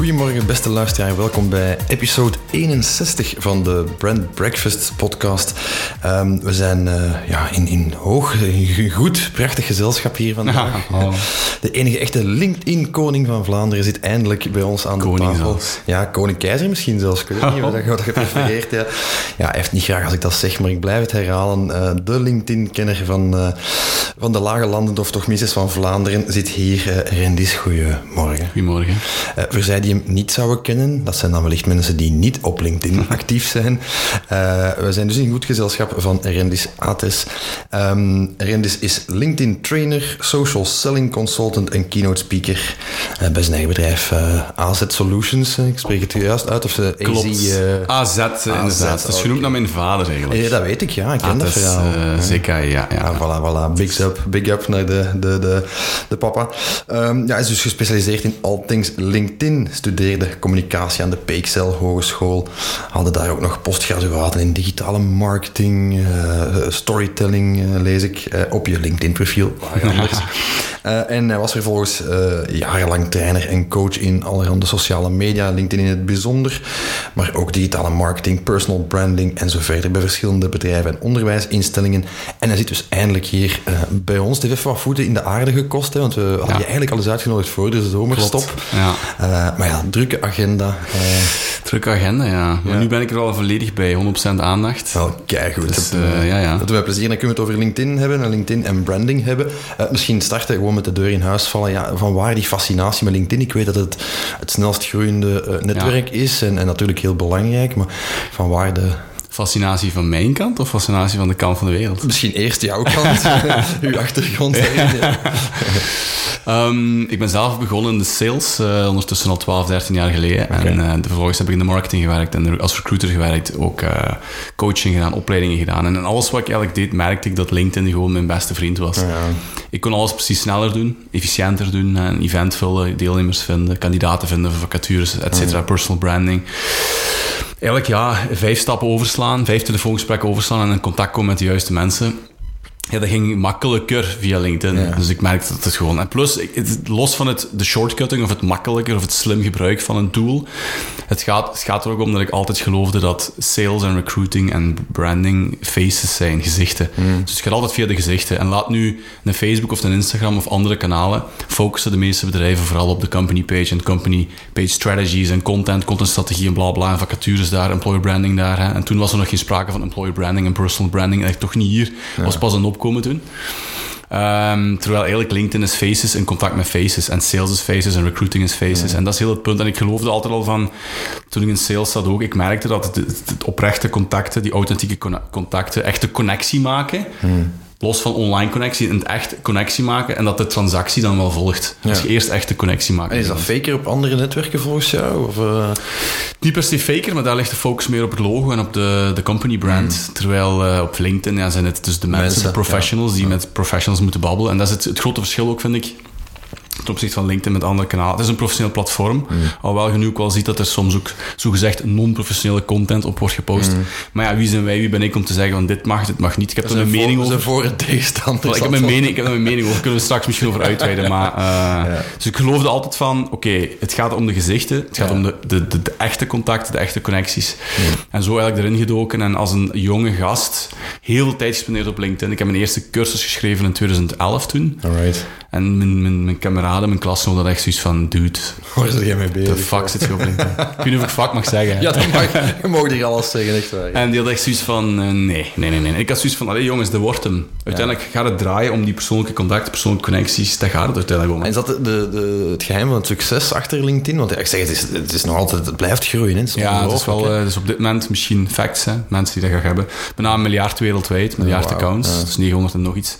Goedemorgen, beste luisteraar. Welkom bij episode 61 van de Brand Breakfast podcast. Ehm, we zijn uh, ja, in, in hoog, in goed, prachtig gezelschap hier vandaag. Oh. De enige echte LinkedIn-koning van Vlaanderen zit eindelijk bij ons aan de koning tafel. Zelfs. Ja, koning-keizer misschien zelfs. Ik weet niet wat je wat prefereert. Ja. ja, hij heeft niet graag als ik dat zeg, maar ik blijf het herhalen. Uh, de LinkedIn-kenner van, uh, van de lage landen, of toch minstens van Vlaanderen, zit hier. Rendis, goedemorgen. Goedemorgen. voor zij die hem niet zouden kennen, dat zijn dan wellicht mensen die niet op LinkedIn actief zijn. We zijn dus in goed gezelschap van Rendis Ates. Um, Rendis is LinkedIn trainer, social selling consultant en keynote speaker uh, bij zijn eigen bedrijf uh, AZ Solutions. Ik spreek het juist uit. Of ze Klopt. AZ, AZ, inderdaad. Dat is genoemd naar mijn vader eigenlijk. Ja, dat weet ik, ja. Ik ken Ates, dat verhaal. zeker, ja. ja. Ah, voilà, voilà. Big up, big up naar de, de, de, de papa. Um, ja, hij is dus gespecialiseerd in all things LinkedIn studeerde communicatie aan de Peekcel Hogeschool. Hadden daar ook nog postgraduaten in digitale marketing, uh, storytelling, uh, lees ik, uh, op je LinkedIn-profiel. en hij was vervolgens jarenlang trainer en coach in allerhande sociale media, LinkedIn in het bijzonder, maar ook digitale marketing, personal branding en zo verder bij verschillende bedrijven en onderwijsinstellingen. En hij zit dus eindelijk hier bij ons. Het heeft even wat voeten in de aarde gekost, hè, want we hadden ja. je eigenlijk al eens uitgenodigd voor de zomerstop. Ja. maar ja, drukke agenda. Drukke agenda, ja. Maar ja. nu ben ik er al volledig bij, 100% aandacht. Wel, kijk goed. Dus, uh, ja, ja. Dat plezier. Dan kunnen we het over LinkedIn hebben en LinkedIn en branding hebben. Uh, misschien starten gewoon met de deur in huis vallen. Ja, van waar die fascinatie met LinkedIn? Ik weet dat het het snelst groeiende netwerk ja. is en, en natuurlijk heel belangrijk, maar van waar de fascinatie van mijn kant of fascinatie van de kant van de wereld? Misschien eerst jouw kant, uw achtergrond. Um, ik ben zelf begonnen in de sales, uh, ondertussen al 12, 13 jaar geleden. Okay. En uh, vervolgens heb ik in de marketing gewerkt en als recruiter gewerkt, ook uh, coaching gedaan, opleidingen gedaan. En in alles wat ik eigenlijk deed, merkte ik dat LinkedIn gewoon mijn beste vriend was. Ja. Ik kon alles precies sneller doen, efficiënter doen, een event vullen, deelnemers vinden, kandidaten vinden voor vacatures, et cetera, Ja. personal branding eigenlijk ja, vijf stappen overslaan, vijf telefoongesprekken overslaan en in contact komen met de juiste mensen. Ja, dat ging makkelijker via LinkedIn. Ja. Dus ik merkte dat het gewoon... En plus, los van het, de shortcutting of het makkelijker of het slim gebruik van een tool, het gaat, het gaat er ook om dat ik altijd geloofde dat sales en recruiting en branding faces zijn, gezichten. Mm. Dus het gaat altijd via de gezichten. En laat nu een Facebook of een Instagram of andere kanalen focussen de meeste bedrijven vooral op de company page en company page strategies en content, contentstrategie en bla bla en vacatures daar, employer branding daar. Hè. En toen was er nog geen sprake van employer branding en personal branding. Echt toch niet hier. Ja. was pas een opkomen toen. Um, terwijl eigenlijk LinkedIn is faces in contact met faces. En sales is faces en recruiting is faces. Ja. En dat is heel het punt. En ik geloofde altijd al van, toen ik in sales zat ook, ik merkte dat het, het, het oprechte contacten, die authentieke contacten, echt de connectie maken. Hmm. Los van online connectie, in het echt connectie maken en dat de transactie dan wel volgt. Ja. Dus je eerst echt de connectie maakt. En is dat faker op andere netwerken volgens jou? Of, uh... Niet per se faker, maar daar ligt de focus meer op het logo en op de, de company brand. Mm. Terwijl uh, op LinkedIn ja, zijn het dus de mensen, mensen de professionals, ja. die met professionals moeten babbelen. En dat is het, het grote verschil ook, vind ik ten opzichte van LinkedIn met andere kanalen. Het is een professioneel platform, mm. alhoewel je nu ook wel ziet dat er soms ook zogezegd non-professionele content op wordt gepost. Mm. Maar ja, wie zijn wij, wie ben ik om te zeggen van dit mag, dit mag niet. Ik heb er een mening over. voor tegenstander. Ik heb, mijn mening, ik heb er mijn mening over, daar kunnen we straks misschien over uitweiden. Maar, uh, ja. Dus ik geloofde altijd van, oké, okay, het gaat om de gezichten, het gaat ja. om de, de, de, de, echte contacten, de echte connecties. Mm. En zo eigenlijk erin gedoken en als een jonge gast heel veel tijd gespendeerd op LinkedIn. Ik heb mijn eerste cursus geschreven in 2011 toen. Alright. En mijn, mijn, mijn kameraden, mijn klasgenoten hadden echt zoiets van, dude... Waar zit jij mee bezig? De fuck zit je op LinkedIn? ik weet niet of ik fuck mag zeggen. Ja, dat mag, je mag hier alles zeggen, echt waar. En die hadden echt zoiets van, uh, nee, nee, nee, nee. Ik had zoiets van, allee jongens, dat wordt hem. Uiteindelijk gaat het draaien om die persoonlijke contacten, persoonlijke connecties. Dat gaat het uiteindelijk om. En is dat de, de, het geheim van het succes achter LinkedIn? Want ik zeg, het is, het is nog altijd, het blijft groeien. Hè? Het ja, het is wel, uh, dus op dit moment misschien facts, hè, mensen die dat gaan hebben. Bijna een miljard wereldwijd, miljard wow, accounts. ja. Dus 900 en nog iets.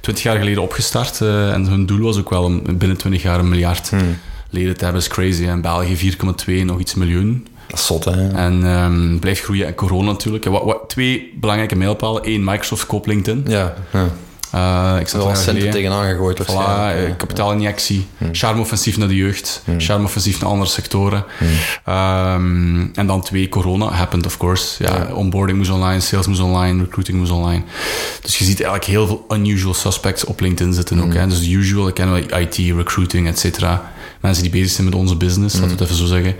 20 jaar geleden opgestart uh, en hun doel was ook wel om binnen 20 jaar een miljard hmm. leden te hebben is crazy. In België 4,2, nog iets miljoen. Dat is zot, hè? En um, blijft groeien. En corona natuurlijk. Wat, wat, twee belangrijke mijlpalen. Eén, Microsoft koopt LinkedIn. Ja, ja. Uh, ik zat al centen tegenaan gegooid. Voilà, uh, kapitaalinjectie, hmm. charme-offensief naar de jeugd, hmm. charme-offensief naar andere sectoren. Hmm. Um, en dan twee, corona happened of course. Ja, ja, Onboarding moest online, sales moest online, recruiting moest online. Dus je ziet eigenlijk heel veel unusual suspects op LinkedIn zitten ook. Hè. Dus usual, ik ken wel IT, recruiting, et cetera mensen die bezig zijn met onze business, mm. laten we het even zo zeggen.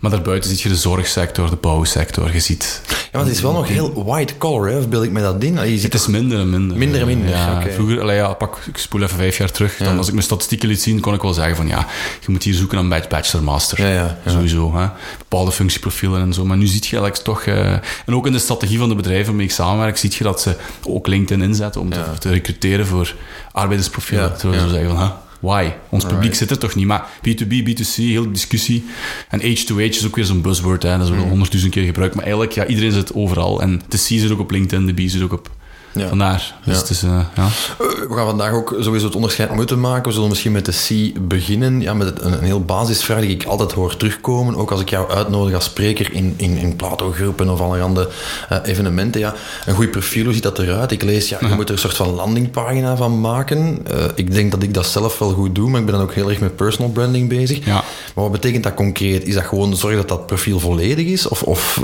Maar daarbuiten zie je de zorgsector, de bouwsector, je ziet... Ja, maar het is wel nog heel white collar, hè? of beeld ik me dat in? Je ziet het is minder en minder. Minder en minder, ja. Vroeger, allee, ja, pak, ik spoel even vijf jaar terug, dan als ik mijn statistieken liet zien, kon ik wel zeggen van ja, je moet hier zoeken naar bachelor master. Ja, ja, Sowieso, hè? bepaalde functieprofielen en zo. Maar nu zie je eigenlijk toch... Uh, en ook in de strategie van de bedrijven waarmee ik samenwerk, zie je dat ze ook LinkedIn inzetten om te, te recruteren voor arbeidersprofielen. Ja, zo zeggen van, Why? Ons publiek zit er toch niet. Maar B2B, B2C, heel discussie. En H2H is ook weer zo'n buzzword. Hè. Dat is wel mm. honderdduizend keer gebruikt. Maar eigenlijk, ja, iedereen zit overal. En de C zit ook op LinkedIn, de B zit ook op ja. Vandaar. Dus ja. Het is, uh, ja. We gaan vandaag ook sowieso het onderscheid moeten maken. We zullen misschien met de C beginnen. Ja, met een, een heel basisvraag die ik altijd hoor terugkomen. Ook als ik jou uitnodig als spreker in, in, in Plato-groepen of allerhande uh, evenementen. Ja, een goed profiel, hoe ziet dat eruit? Ik lees, ja, je moet er een soort van landingpagina van maken. Ik denk dat ik dat zelf wel goed doe, maar ik ben dan ook heel erg met personal branding bezig. Ja. Maar wat betekent dat concreet? Is dat gewoon zorgen dat dat profiel volledig is? Of, of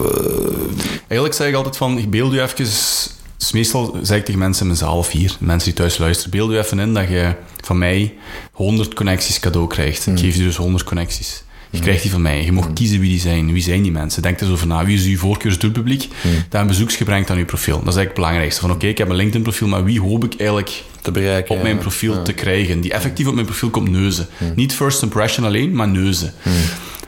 Eigenlijk zeg ik altijd van, beeld je even dus meestal zeg ik tegen mensen in mijn zaal of hier, mensen die thuis luisteren, beeld je even in dat je van mij 100 connecties cadeau krijgt. Ik mm. geef je dus 100 connecties. Je krijgt die van mij. Je mag mm. kiezen wie die zijn. Wie zijn die mensen? Denk er zo over na. Wie is uw voorkeursdoelpubliek? Mm. Dat een bezoeksgebruik brengt aan uw profiel. Dat is eigenlijk het belangrijkste. Van oké, ik heb een LinkedIn-profiel, maar wie hoop ik eigenlijk te bereiken, op mijn profiel te krijgen? Die effectief op mijn profiel komt neuzen. Niet first impression alleen, maar neuzen.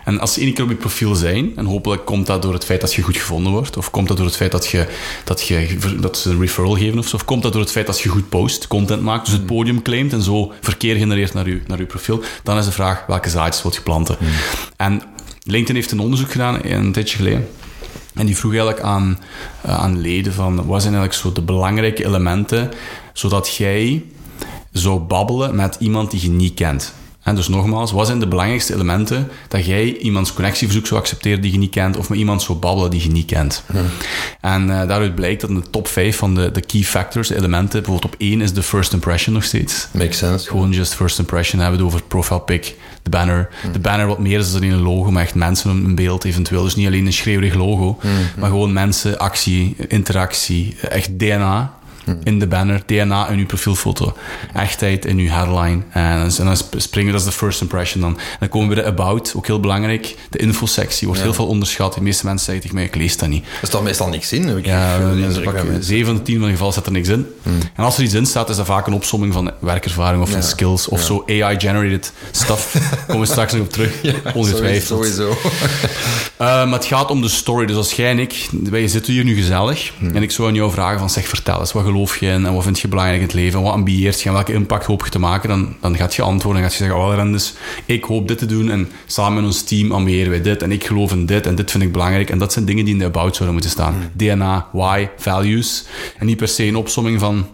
En als ze één keer op je profiel zijn, en hopelijk komt dat door het feit dat je goed gevonden wordt, of komt dat door het feit dat, je, dat, je, dat ze een referral geven of zo, of komt dat door het feit dat je goed post, content maakt, dus het hmm. podium claimt en zo verkeer genereert naar je, naar uw profiel, dan is de vraag welke zaadjes wilt je planten. Hmm. En LinkedIn heeft een onderzoek gedaan een tijdje geleden. En die vroeg eigenlijk aan, uh, aan leden van, wat zijn eigenlijk zo de belangrijke elementen, zodat jij zou babbelen met iemand die je niet kent. En dus nogmaals, wat zijn de belangrijkste elementen dat jij iemands connectieverzoek zou accepteren die je niet kent, of met iemand zou babbelen die je niet kent? En uh, daaruit blijkt dat in de top 5 van de, de key factors, de elementen, bijvoorbeeld op 1 is de first impression nog steeds. Makes sense. Gewoon just first impression hebben we het over profile pic, de banner. De banner wat meer is dan een logo, maar echt mensen een beeld eventueel. Dus niet alleen een schreeuwig logo, maar gewoon mensen, actie, interactie, echt DNA in de banner, DNA in uw profielfoto, echtheid in uw headline. En, dan springen we, dat is de first impression dan. dan komen we bij de about, ook heel belangrijk. De infosectie wordt heel veel onderschat. De meeste mensen zeggen tegen mij, ik lees dat niet. Er staat meestal niks in. Ik ja, zeven van de tien van de gevallen staat er niks in. Hmm. En als er iets in staat, is dat vaak een opsomming van werkervaring of van skills of zo AI-generated stuff. komen we straks nog op terug, ongetwijfeld. Sowieso. uh, maar het gaat om de story. Dus als jij en ik, wij zitten hier nu gezellig, hmm. en ik zou aan jou vragen van, zeg, vertel eens, wat geloof je en wat vind je belangrijk in het leven? Wat ambieert je en welke impact hoop je te maken? Dan, dan gaat je antwoorden en gaat je zeggen, oh Rendes, ik hoop dit te doen en samen met ons team ambiëren wij dit en ik geloof in dit en dit vind ik belangrijk. En dat zijn dingen die in de about zouden moeten staan. Hmm. DNA, why, values. En niet per se een opsomming van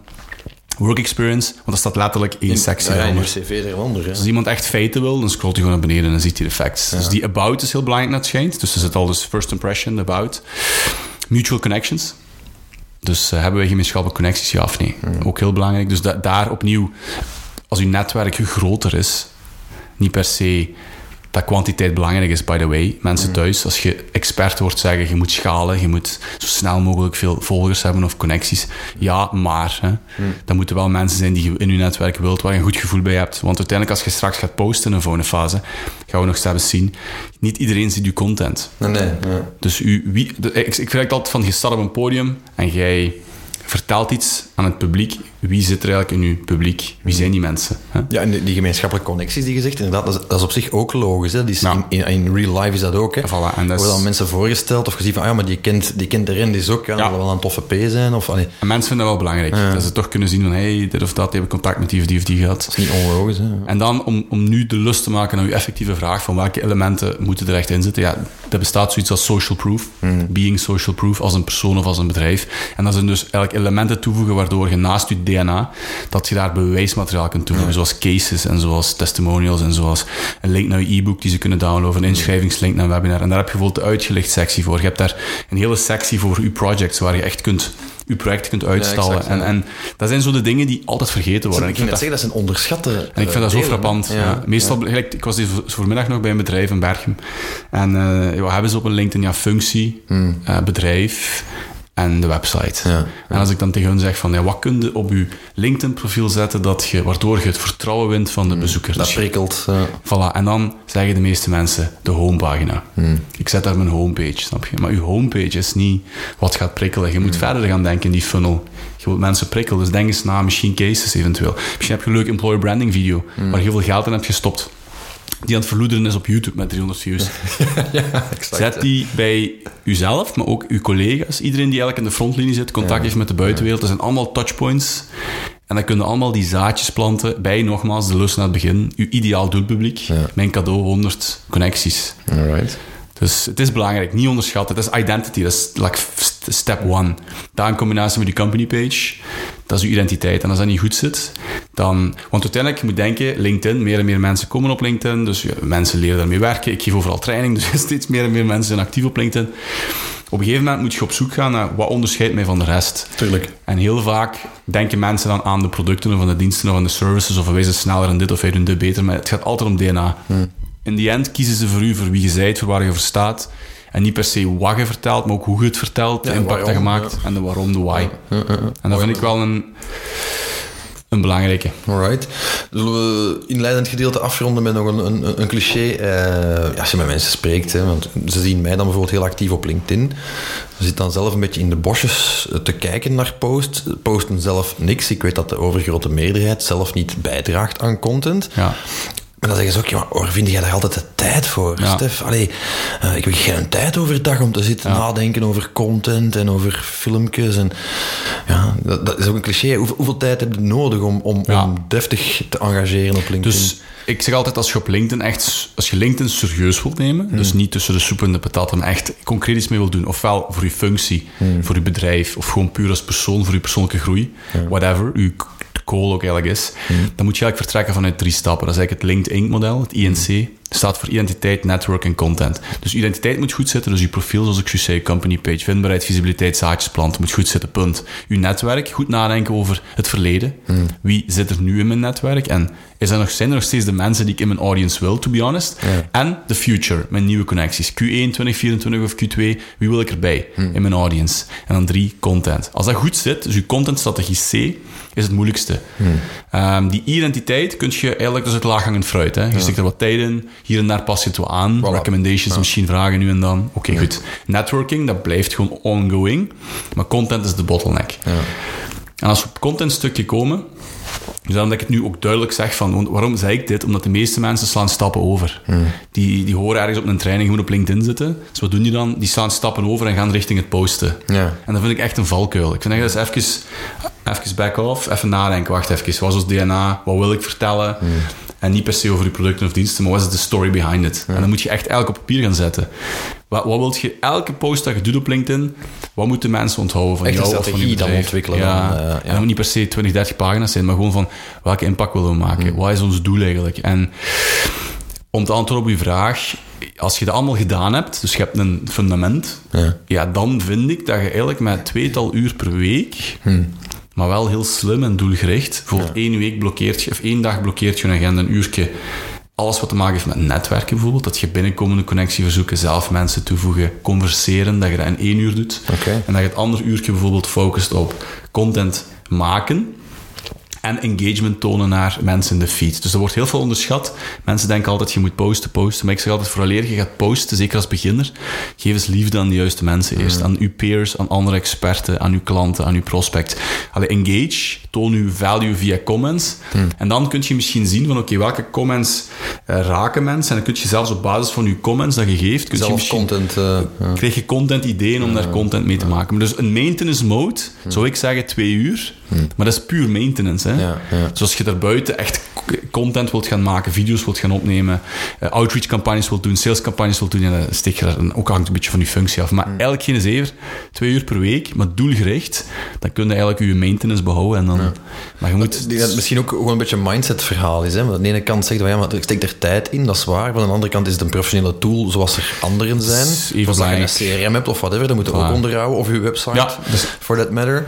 work experience, want dat staat letterlijk één sectie ja, in cv eronder. Dus als iemand echt feiten wil, dan scrolt hij gewoon naar beneden en dan ziet hij de facts. Dus die about is heel belangrijk net schijnt. Dus er zit al dus first impression, about. Mutual connections. Dus uh, hebben we gemeenschappelijke connecties, ja of nee? Hmm. Ook heel belangrijk. Dus daar opnieuw, als uw netwerk groter is, niet per se dat kwantiteit belangrijk is, by the way. Mensen mm. thuis, als je expert wordt zeggen, je moet schalen, je moet zo snel mogelijk veel volgers hebben of connecties. Ja, maar hè, mm. dan moeten wel mensen zijn die je in je netwerk wilt, waar je een goed gevoel bij hebt. Want uiteindelijk, als je straks gaat posten in een volgende fase, gaan we nog steeds zien, niet iedereen ziet je content. Nee, nee. Dus u, wie, ik, ik vind altijd van, je staat op een podium en jij vertelt iets aan het publiek. Wie zit er eigenlijk in uw publiek? Wie zijn die mensen? Hè? Ja, en die, gemeenschappelijke connecties die je zegt, inderdaad, dat is, dat is op zich ook logisch. Hè? Die is in, in, real life is dat ook. Hè? Voilà, en dat Worden dan mensen voorgesteld of gezien van, ah ja, maar die kent, die kent de ren, die is ook, ja, ja. wel een toffe P zijn. Of, En mensen vinden dat wel belangrijk. Dat ze toch kunnen zien van, hey, dit of dat, die hebben contact met die of die of die gehad. Dat is niet onlogisch. Hè? En dan, om, om nu de lust te maken naar uw effectieve vraag van welke elementen moeten er echt in zitten, ja, er bestaat zoiets als social proof. Mm. Being social proof als een persoon of als een bedrijf. En dat zijn dus eigenlijk elementen toevoegen waardoor je naast je DNA, dat je daar bewijsmateriaal kunt toevoegen, zoals cases en zoals testimonials en zoals een link naar je e-book die ze kunnen downloaden, een inschrijvingslink naar een webinar. En daar heb je bijvoorbeeld de uitgelicht sectie voor. Je hebt daar een hele sectie voor je projects, waar je echt kunt je project kunt uitstallen. en, en dat zijn zo de dingen die altijd vergeten worden. Ik, vind dat, zeggen, dat zijn onderschatte En ik vind dat zo frappant. Ja, Meestal, gelijk, ik was hier voormiddag nog bij een bedrijf in Berchem. En uh, hebben ze op een LinkedIn ja, functie, hmm. uh, bedrijf en de website. Ja, En als ik dan tegen hun zeg van, ja, wat kun je op je LinkedIn-profiel zetten dat je, waardoor je het vertrouwen wint van de mm, bezoeker. Dat prikkelt. Voilà. En dan zeggen de meeste mensen de homepagina. Mm. Ik zet daar mijn homepage, snap je? Maar je homepage is niet wat gaat prikkelen. Je moet mm. verder gaan denken in die funnel. Je wilt mensen prikkelen, dus denk eens na, misschien cases eventueel. Misschien heb je een leuke employer branding video, waar je heel veel geld in hebt gestopt die aan het verloederen is op YouTube met 300 views. ja, exact. Zet die bij uzelf, maar ook uw collega's. Iedereen die eigenlijk in de frontlinie zit, contact heeft met de buitenwereld. Dat zijn allemaal touchpoints. En dan kunnen allemaal die zaadjes planten bij, nogmaals, de lust naar het begin. Uw ideaal doelpubliek. Mijn cadeau, 100 connecties. Alright. Dus het is belangrijk, niet onderschatten. Het is identity, dat is like step one. Daar in combinatie met je company page, dat is je identiteit. En als dat niet goed zit, dan... Want uiteindelijk, je moet denken, LinkedIn, meer en meer mensen komen op LinkedIn, dus mensen leren daarmee werken. Ik geef overal training, dus steeds meer en meer mensen zijn actief op LinkedIn. Op een gegeven moment moet je op zoek gaan naar wat onderscheidt mij van de rest. Tuurlijk. En heel vaak denken mensen dan aan de producten of aan de diensten of aan de services of wij zijn sneller in dit of wij doen dit beter, maar het gaat altijd om DNA. Hmm in die end kiezen ze voor u voor wie je zijt, voor waar je voor staat. En niet per se wat je vertelt, maar ook hoe je het vertelt, de impact dat je maakt en de waarom, de why. en dat vind ik wel een, een belangrijke. Alright. Zullen we inleidend gedeelte afronden met nog een, een, een cliché? Uh, als je met mensen spreekt, hè, want ze zien mij dan bijvoorbeeld heel actief op LinkedIn. Ze zitten dan zelf een beetje in de bosjes te kijken naar posts. Posten zelf niks. Ik weet dat de overgrote meerderheid zelf niet bijdraagt aan content. Ja. En dan zeggen ze ook, ja, waar vind jij daar altijd de tijd voor, Stef? Allee, uh, ik heb geen tijd overdag om te zitten nadenken over content en over filmpjes. En, ja, dat, dat is ook een cliché. Hoeveel, hoeveel, tijd heb je nodig om, om, om deftig te engageren op LinkedIn? Dus ik zeg altijd, als je op LinkedIn echt, als je LinkedIn serieus wilt nemen, dus hmm. niet tussen de soep en de patat, maar echt concreet iets mee wil doen, ofwel voor je functie, hmm. voor je bedrijf, of gewoon puur als persoon, voor je persoonlijke groei, whatever, je goal ook eigenlijk is, hmm. dan moet je eigenlijk vertrekken vanuit drie stappen. Dat is eigenlijk het Linked Inc. model, het INC staat voor identiteit, network en content. Dus identiteit moet goed zitten, dus je profiel, zoals ik je zei, company page, vindbaarheid, visibiliteit, zaadjesplanten, moet goed zitten, punt. Je netwerk, goed nadenken over het verleden. Hmm. Wie zit er nu in mijn netwerk? En is er nog, zijn er nog steeds de mensen die ik in mijn audience wil, to be honest? En the future, mijn nieuwe connecties. Q1, 2024 of Q2, wie wil ik erbij hmm. in mijn audience? En dan drie, content. Als dat goed zit, dus je contentstrategie C, is het moeilijkste. Hmm. Um, die identiteit kun je eigenlijk, dus het laaghangend fruit. Hè. Je stikt er wat tijd in, hier en daar pas je het wel aan. Recommendations, misschien vragen nu en dan. Oké, goed. Networking, dat blijft gewoon ongoing. Maar content is de bottleneck. En als we op contentstukje komen, dus daarom dat ik het nu ook duidelijk zeg van, waarom zeg ik dit? Omdat de meeste mensen slaan stappen over. Hmm. Die, die horen ergens op een training, moet op LinkedIn zitten. Dus wat doen die dan? Die slaan stappen over en gaan richting het posten. Ja. En dat vind ik echt een valkuil. Ik vind echt dat is even, even back off, even nadenken. Wacht even, wat is ons DNA? Wat wil ik vertellen? Hmm. En niet per se over je producten of diensten, maar wat is de story behind it? En dan moet je echt elk op papier gaan zetten. Wat, wat wilt je, elke post dat je doet op LinkedIn, wat moeten mensen onthouden van echt jou of van je dan ontwikkelen. Ja. Dan, uh, ja. En niet per se 20, 30 pagina's zijn, maar gewoon van welke impact willen we maken? Hmm. Wat is ons doel eigenlijk? En om te antwoorden op je vraag, als je dat allemaal gedaan hebt, dus je hebt een fundament, ja, ja dan vind ik dat je eigenlijk met tweetal uur per week hmm maar wel heel slim en doelgericht. Bijvoorbeeld één week blokkeert je, of één dag blokkeert je een agenda, een uurtje. Alles wat te maken heeft met netwerken bijvoorbeeld. Dat je binnenkomende connectieverzoeken, zelf mensen toevoegen, converseren, dat je dat in één uur doet. En dat je het andere uurtje bijvoorbeeld focust op content maken en engagement tonen naar mensen in de feed. Dus er wordt heel veel onderschat. Mensen denken altijd, je moet posten, posten. Maar ik zeg altijd, vooraleer je gaat posten, zeker als beginner, geef eens liefde aan de juiste mensen eerst. Mm. Aan uw peers, aan andere experten, aan uw klanten, aan uw prospect. Allee, engage, toon uw value via comments. Mm. En dan kun je misschien zien van, oké, welke comments uh, raken mensen? En dan kun je zelfs op basis van uw comments dat je geeft, kun je content, uh, ja. krijg je content ideeën om daar content mee te maken. Maar dus een maintenance mode, zou ik zeggen twee uur. Maar dat is puur maintenance. Hè? Ja, ja. Zoals je daar buiten echt content wilt gaan maken, video's wilt gaan opnemen, uh, outreach campagnes wilt doen, sales campagnes wilt doen, ja, dan steek je daar ook hangt een beetje van je functie af. Maar mm. eigenlijk geen zever, twee uur per week, maar doelgericht, dan kun je eigenlijk je maintenance behouden. En dan, Maar je moet... Dat het misschien ook gewoon een beetje een mindset verhaal is. Hè? Want aan de ene kant zegt je, ja, maar ik steek er tijd in, dat is waar. Maar aan de andere kant is het een professionele tool zoals er anderen zijn. Even als je een CRM hebt of whatever, dan moet je ook onderhouden. Of je website, ja, dus, for that matter.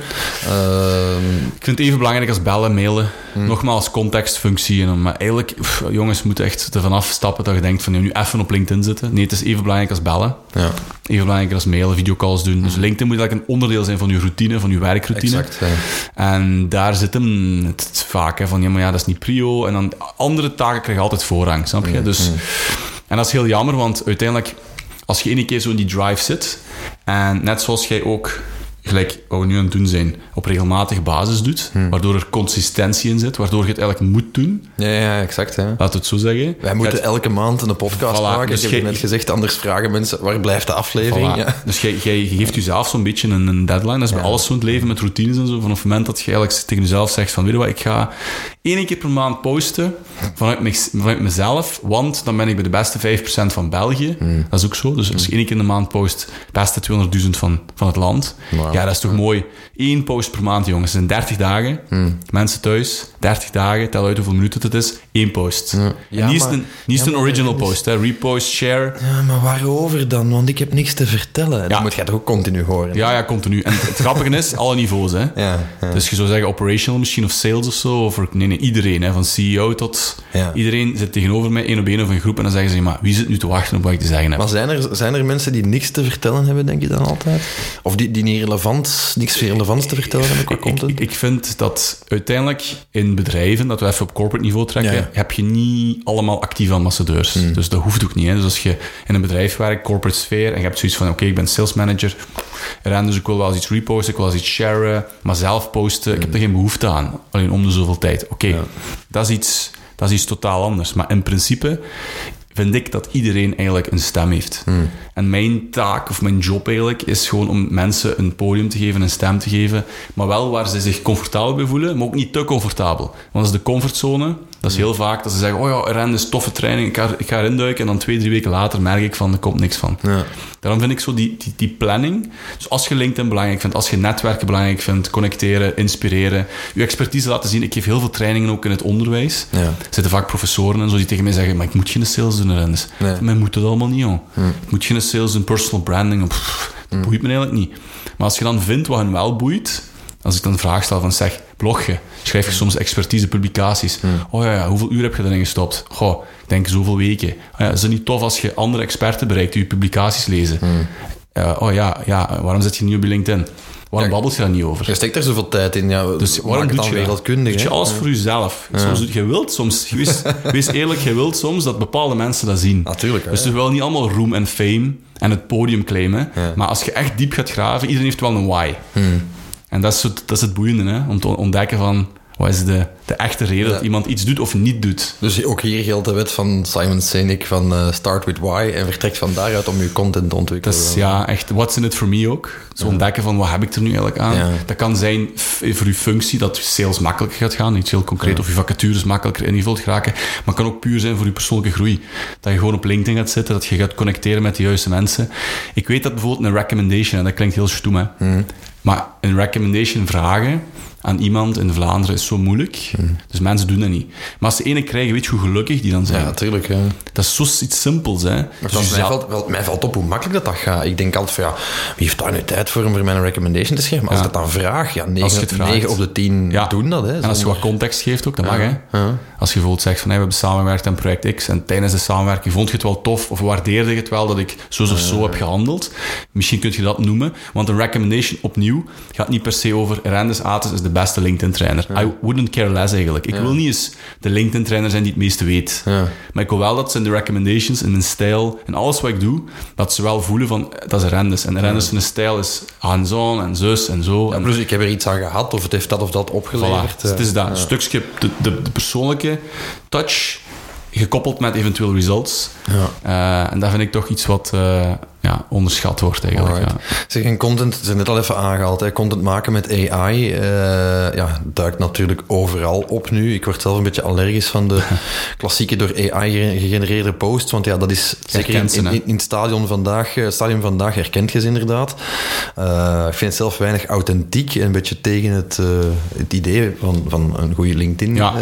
Ik vind het even belangrijk als bellen, mailen. Hmm. Nogmaals, contextfunctie. Maar eigenlijk, jongens, moeten echt ervan afstappen dat je denkt van nu even op LinkedIn zitten. Nee, het is even belangrijk als bellen. Ja. Even belangrijk als mailen, videocalls doen. Dus hmm. LinkedIn moet eigenlijk een onderdeel zijn van je routine, van je werkroutine. Exact, En daar zit hem het vaak hè, van ja, maar ja, dat is niet prio. En dan andere taken krijgen altijd voorrang, snap je? Hmm. Dus, en dat is heel jammer, want uiteindelijk, als je één keer zo in die drive zit, en net zoals jij ook gelijk wat we nu aan het doen zijn, op regelmatige basis doet, hmm. waardoor er consistentie in zit, waardoor je het eigenlijk moet doen. Ja, ja exact. Hè. Laat het zo zeggen. Wij moeten elke maand een podcast maken. Dus ik heb net gezegd, anders vragen mensen, waar blijft de aflevering? Ja. Dus jij, jij geeft jezelf zo'n beetje een, een, deadline. Dat is bij alles zo in het leven, met routines en zo. Vanaf het moment dat je eigenlijk tegen jezelf zegt van, weet je wat, ik ga één keer per maand posten vanuit, me, vanuit mezelf, want dan ben ik bij de beste 5% van België. Hmm. Dat is ook zo. Dus als je één keer in de maand post, beste 200.000 van, van het land. Ja, dat is toch mooi. Eén post per maand, jongens. Dat zijn 30 dagen. Hmm. Mensen thuis, 30 dagen. Tel uit hoeveel minuten het is. Één post. Ja. Ja, niet, maar, een, niet een original post. Hè. Repost, share. Ja, maar waarover dan? Want ik heb niks te vertellen. Dat moet je toch ook continu horen? Ja, ja, continu. En het grappige is, alle niveaus. Hè. Ja, Dus je zou zeggen operational misschien of sales of zo. Of, nee, nee, iedereen. Hè. Van CEO tot... Iedereen zit tegenover mij, één op één of een groep. En dan zeggen ze, maar wie zit nu te wachten op wat ik te zeggen heb? Maar zijn er, zijn er mensen die niks te vertellen hebben, denk je dan altijd? Of die, die niet relevant niks relevants te vertellen hebben qua content? Ik, ik, vind dat uiteindelijk in bedrijven, dat we even op corporate niveau trekken, heb je niet allemaal actieve ambassadeurs. Hmm. Dus dat hoeft ook niet. Hè. Dus als je in een bedrijf werkt, corporate sfeer, en je hebt zoiets van, oké, ik ben sales manager, en dus ik wil wel eens iets reposten, ik wil wel eens iets sharen, maar zelf posten, ik heb er geen behoefte aan. Alleen om de zoveel tijd. Oké, dat is iets... Dat is iets totaal anders. Maar in principe vind ik dat iedereen eigenlijk een stem heeft. Hmm. En mijn taak of mijn job eigenlijk is gewoon om mensen een podium te geven, een stem te geven, maar wel waar ze zich comfortabel bij voelen, maar ook niet te comfortabel. Want dat is de comfortzone. Dat is heel vaak dat ze zeggen, oh ja, rennen is toffe training, ik ga, ik ga erin duiken en dan twee, drie weken later merk ik van, er komt niks van. Ja. Daarom vind ik zo die, die, die, planning, dus als je LinkedIn belangrijk vindt, als je netwerken belangrijk vindt, connecteren, inspireren, je expertise laten zien. Ik geef heel veel trainingen ook in het onderwijs. Ja. Er zitten vaak professoren en zo die tegen mij zeggen, maar ik moet geen sales doen, Rennes. Nee. Maar moet het allemaal niet, joh. Hm. Ik moet geen sales doen, personal branding, pff, dat hm. boeit me eigenlijk niet. Maar als je dan vindt wat hen wel boeit, als ik dan een vraag stel van zeg, blog je, schrijf je soms expertise publicaties. Hmm. Oh ja, ja, hoeveel uur heb je erin gestopt? Goh, ik denk zoveel weken. Oh ja, is het niet tof als je andere experten bereikt die je publicaties lezen? Hmm. oh ja, ja, waarom zit je niet op je LinkedIn? Waarom ja, babbelt je daar niet over? Je steekt er zoveel tijd in. Ja, dus waarom doe je wereldkundig? Doe je alles voor jezelf. Soms, je wilt soms, wees, wees, eerlijk, je wilt soms dat bepaalde mensen dat zien. Natuurlijk. Dus je wil niet allemaal roem en fame en het podium claimen. Maar als je echt diep gaat graven, iedereen heeft wel een why. Hmm. En dat is, het, dat is het boeiende, hè? om te ontdekken van wat is de, de echte reden dat iemand iets doet of niet doet. Dus ook hier geldt de wet van Simon Sinek van uh, start with why en vertrekt van daaruit om je content te ontwikkelen. Dat is ja, echt what's in it for me ook. Zo ontdekken van wat heb ik er nu eigenlijk aan. Dat kan zijn voor je functie dat sales makkelijker gaat gaan, iets heel concreet, of je vacatures makkelijker invult geraken. Maar kan ook puur zijn voor je persoonlijke groei. Dat je gewoon op LinkedIn gaat zitten, dat je gaat connecteren met de juiste mensen. Ik weet dat bijvoorbeeld een recommendation, en dat klinkt heel stoem, hè. Mhm. Maar een recommendation vragen aan iemand in Vlaanderen is zo moeilijk. Hmm. Dus mensen doen dat niet. Maar als ze ene krijgen, weet je hoe gelukkig die dan zijn. Ja, natuurlijk. Dat is zoiets simpels. Hè. Dus mij, valt, wel, mij valt op hoe makkelijk dat, dat gaat. Ik denk altijd van, ja, wie heeft daar nu tijd voor om voor mij een recommendation te schrijven? Maar als ik dat dan vraag, ja, 9, op de 10 doen dat. Hè, en als je wat context geeft ook, dat mag. Hè. Als je bijvoorbeeld zegt van, hey, we hebben samengewerkt aan project X en tijdens de samenwerking vond je het wel tof of waardeerde je het wel dat ik zo of zo heb gehandeld. Misschien kun je dat noemen, want een recommendation opnieuw gaat niet per se over Rendes Ates is de beste LinkedIn-trainer. I wouldn't care less eigenlijk. Ik wil niet eens de LinkedIn-trainer zijn die het meeste weet. Maar ik wil wel dat ze in de recommendations, in mijn stijl, en alles wat ik doe, dat ze wel voelen van, dat is Rendes. En Rendes zijn stijl is hands-on en zus en zo. En plus, ik heb er iets aan gehad, of het heeft dat of dat opgeleverd. Dus het is dat, stukje, de, de, de persoonlijke touch, gekoppeld met eventueel results Ja. en dat vind ik toch iets wat ja, onderschat wordt eigenlijk. Ja. Zeg, en content, ze net al even aangehaald, hè. content maken met AI uh, ja, duikt natuurlijk overal op nu. Ik word zelf een beetje allergisch van de klassieke door AI gegenereerde posts, want ja, dat is zeker in, in, in, het stadion vandaag, uh, stadium vandaag herkent je ze inderdaad. Uh, ik vind het zelf weinig authentiek, een beetje tegen het, het idee van, van een goede LinkedIn ja,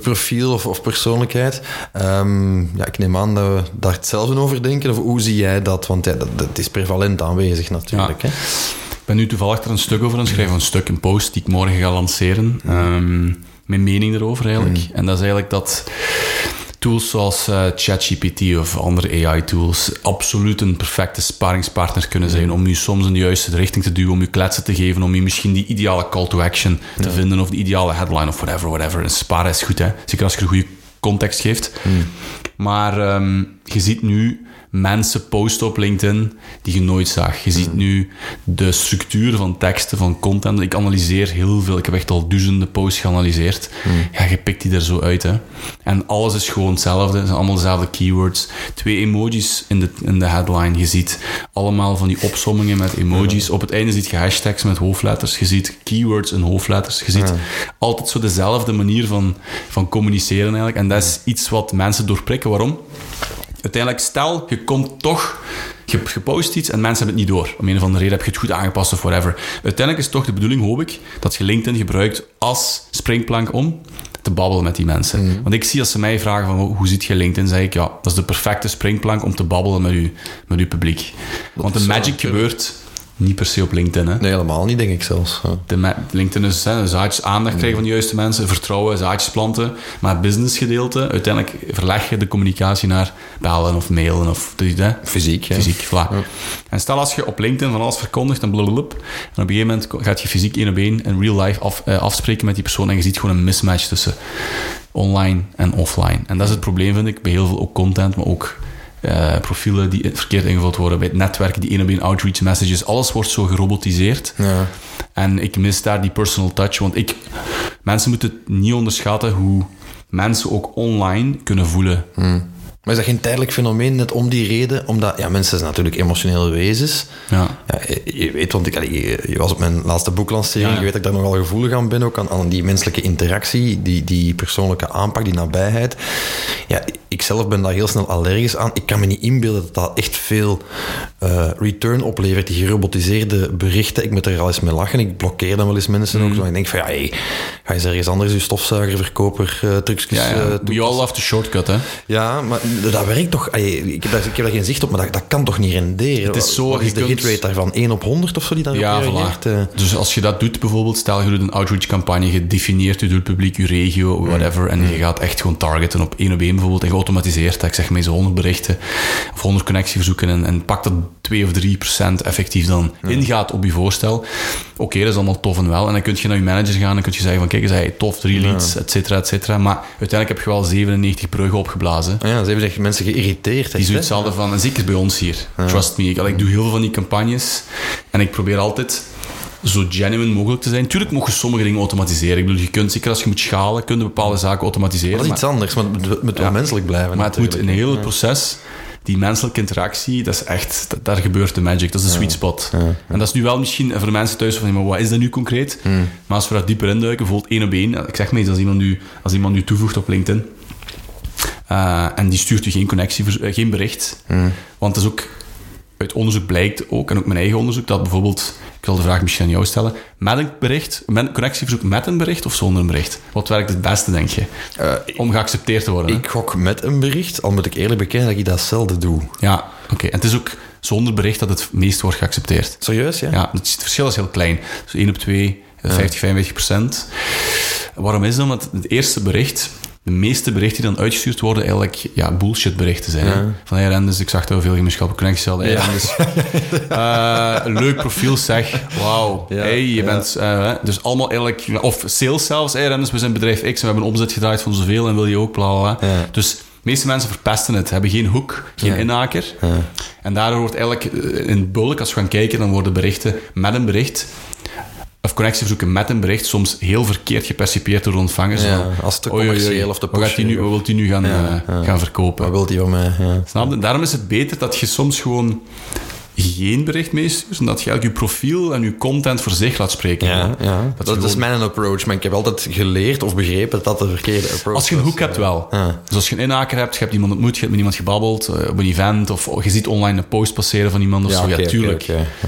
profiel of, of persoonlijkheid. Um, ja, ik neem aan dat we daar hetzelfde over denken, of hoe zie je jij dat? Want ja, dat, dat is prevalent aanwezig natuurlijk. Hè? Ik ben nu toevallig er een stuk over aan het schrijven, een stuk, een post die ik morgen ga lanceren. Um, mijn mening erover eigenlijk. Mm. En dat is eigenlijk dat tools zoals uh, ChatGPT of andere AI-tools absoluut een perfecte sparingspartner kunnen zijn om je soms in de juiste richting te duwen, om je kletsen te geven, om je misschien die ideale call to action te vinden of de ideale headline of whatever, whatever. En sparen is goed, hè. Zeker als je een goede context geeft. Mm. Maar um, je ziet nu mensen posten op LinkedIn die je nooit zag. Je ziet hmm. nu de structuur van teksten, van content. Ik analyseer heel veel. Ik heb echt al duizenden posts geanalyseerd. Hmm. Ja, je pikt die er zo uit. Hè. En alles is gewoon hetzelfde. Het zijn allemaal dezelfde keywords. Twee emojis in de, in de headline. Je ziet allemaal van die opsommingen met emojis. Op het einde ziet je hashtags met hoofdletters. Je ziet keywords in hoofdletters. Je ziet altijd zo dezelfde manier van, van communiceren eigenlijk. En dat is iets wat mensen doorprikken. Waarom? Uiteindelijk, stel, je komt toch, je hebt gepost iets en mensen hebben het niet door. Om een of andere reden heb je het goed aangepast of whatever. Uiteindelijk is het toch de bedoeling, hoop ik, dat je LinkedIn gebruikt als springplank om te babbelen met die mensen. Mhm. Want ik zie als ze mij vragen van hoe ziet je LinkedIn, zeg ik ja, dat is de perfecte springplank om te babbelen met, u, met uw publiek. Want de magic gebeurt niet per se op LinkedIn. Hè. Nee, helemaal niet, denk ik zelfs. De LinkedIn is hè, zaadjes aandacht krijgen van de juiste mensen, vertrouwen, zaadjes planten. Maar het businessgedeelte, uiteindelijk verleg je de communicatie naar bellen of mailen of hè? fysiek. Fysiek, voilà. En stel als je op LinkedIn van alles verkondigt en blablabla, en op een gegeven moment gaat je fysiek één op één in real life af, uh, afspreken met die persoon en je ziet gewoon een mismatch tussen online en offline. En dat is het probleem, vind ik, bij heel veel ook content, maar ook uh, profielen die verkeerd ingevuld worden, bij het netwerken, die één op één outreach messages, alles wordt zo gerobotiseerd. Ja. En ik mis daar die personal touch, want ik, mensen moeten niet onderschatten hoe mensen ook online kunnen voelen. Hmm. Maar is dat geen tijdelijk fenomeen, net om die reden? Omdat, ja, mensen zijn natuurlijk emotionele wezens. Ja. ja je, weet, want ik, je, was op mijn laatste boeklancering, je weet dat ik daar nogal gevoelig aan ben, ook aan, aan die menselijke interactie, die, die persoonlijke aanpak, die nabijheid. Ja, ik zelf ben daar heel snel allergisch aan. Ik kan me niet inbeelden dat dat echt veel uh, return oplevert, die gerobotiseerde berichten. Ik moet er al eens mee lachen. Ik blokkeer dan wel eens mensen ook. Mm. Zo. Ik denk van, ja, hey, ga eens ergens anders je stofzuigerverkoper uh, trucjes ja, ja. Uh, We all love the shortcut, hè? Ja, maar dat werkt toch... ik, heb daar, ik heb daar geen zicht op, maar dat, dat kan toch niet renderen? Het is zo... Wat is de kunt... hitrate daarvan? 1 op 100 of zo die daarop ja, reageert? Dus als je dat doet, bijvoorbeeld, stel je doet een outreach-campagne, je definieert je doelpubliek, je regio, mm. whatever, en mm. je gaat echt gewoon targeten op één op één bijvoorbeeld, en geautomatiseerd, ik zeg maar zo 100 berichten of 100 connectieverzoeken en, en pak dat 2 of 3 procent effectief dan ingaat op je voorstel. Oké, dat is allemaal tof en wel. En dan kun je naar je manager gaan en kun je zeggen van kijk hey, tof, drie leads, et cetera, et cetera. Maar uiteindelijk heb je wel 97 bruggen opgeblazen. Ja, ze hebben zich mensen geïrriteerd. Die zoiets hadden van, en zeker bij ons hier, trust me. Ik, ik doe heel veel van die campagnes en ik probeer altijd zo genuine mogelijk te zijn. Tuurlijk mogen sommige dingen automatiseren. Ik bedoel, je kunt zeker als je moet schalen, kunnen bepaalde zaken automatiseren. Dat is iets anders, maar het moet wel menselijk blijven. Maar het moet in heel het proces die menselijke interactie, dat is echt, daar gebeurt de magic. Dat is de sweet spot. En dat is nu wel misschien voor de mensen thuis van, maar wat is dat nu concreet? Maar als we daar dieper induiken, bijvoorbeeld één op één. Ik zeg maar eens, als iemand nu, als iemand nu toevoegt op LinkedIn, uh, en die stuurt u geen connectie, uh, geen bericht. Want dat is ook uit onderzoek blijkt ook, en ook mijn eigen onderzoek, dat bijvoorbeeld, ik zal de vraag misschien aan jou stellen, met een bericht, met een connectieverzoek met een bericht of zonder een bericht? Wat werkt het beste, denk je? Uh, om geaccepteerd te worden? Ik gok met een bericht, al moet ik eerlijk bekennen dat ik dat zelden doe. Ja, oké. En het is ook zonder bericht dat het meest wordt geaccepteerd. Serieus, ja? Ja, het, verschil is heel klein. Dus 1 op 2, 50, 55 procent. Waarom is dat? Want het eerste bericht de meeste berichten die dan uitgestuurd worden eigenlijk ja, bullshit berichten zijn. Ja. Van hey Rendes, ik zag dat we veel gemeenschappelijke connecties hadden. Hey, Rendes, uh, leuk profiel zeg. Wauw. hey, je bent... Uh, dus allemaal eigenlijk... Of sales zelfs. Hey we zijn bedrijf X en we hebben een omzet gedraaid van zoveel en wil je ook bla bla. Dus de meeste mensen verpesten het, hebben geen hoek, geen inhaker. En daardoor wordt eigenlijk eh, in bulk, als we gaan kijken, dan worden berichten met een bericht of connectieverzoeken met een bericht soms heel verkeerd gepercipieerd door de ontvangers. Ja, als oei, commercieel of te wat, gaat die nu, wat wilt hij nu gaan, Ja, eh, ja. gaan verkopen? Wat wilt hij van mij? Ja. Snap je? Daarom is het beter dat je soms gewoon geen bericht meestuurt, en dat je eigenlijk je profiel en je content voor zich laat spreken. Ja, ja. Dat Dat, is is mijn approach, maar ik heb altijd geleerd of begrepen dat dat de verkeerde approach Als je een was. hoek hebt wel. Ja. Dus als je een inhaker hebt, je hebt iemand ontmoet, je hebt met iemand gebabbeld eh, op een event, of je ziet online een post passeren van iemand of Ja, zo, ja, tuurlijk.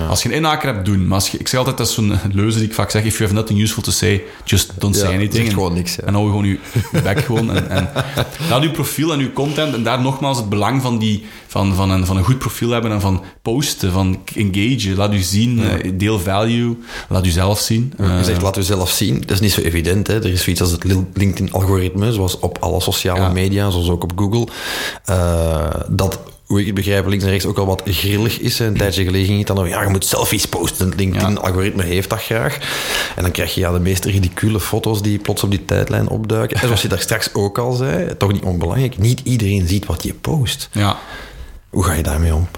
Als je een inhaker hebt, doen. Maar als je, ik zeg altijd, dat is zo'n leuze die ik vaak zeg, if you have nothing useful to say, just don't say anything. En- gewoon niks. En hou gewoon je, je bek gewoon. En, en laat je profiel en je content, en daar nogmaals het belang van, die, van, van, een, van een goed profiel hebben en van posten, van engage, laat u zien, eh, deel value, laat u zelf zien. Eh, Je zegt, laat u zelf zien. Dat is niet zo evident. Hè. Er is zoiets als het LinkedIn-algoritme, zoals op alle sociale Ja. media, zoals ook op Google. eh, dat, hoe ik het begrijp, links en rechts ook al wat grillig is. Een tijdje geleden ging het dan over, ja, je moet selfies posten. Het LinkedIn-algoritme heeft dat graag. En dan krijg je ja, de meest ridicule foto's die plots op die tijdlijn opduiken. En zoals je daar straks ook al zei, toch niet onbelangrijk, niet iedereen ziet wat je post. ja. Hoe ga je daarmee om?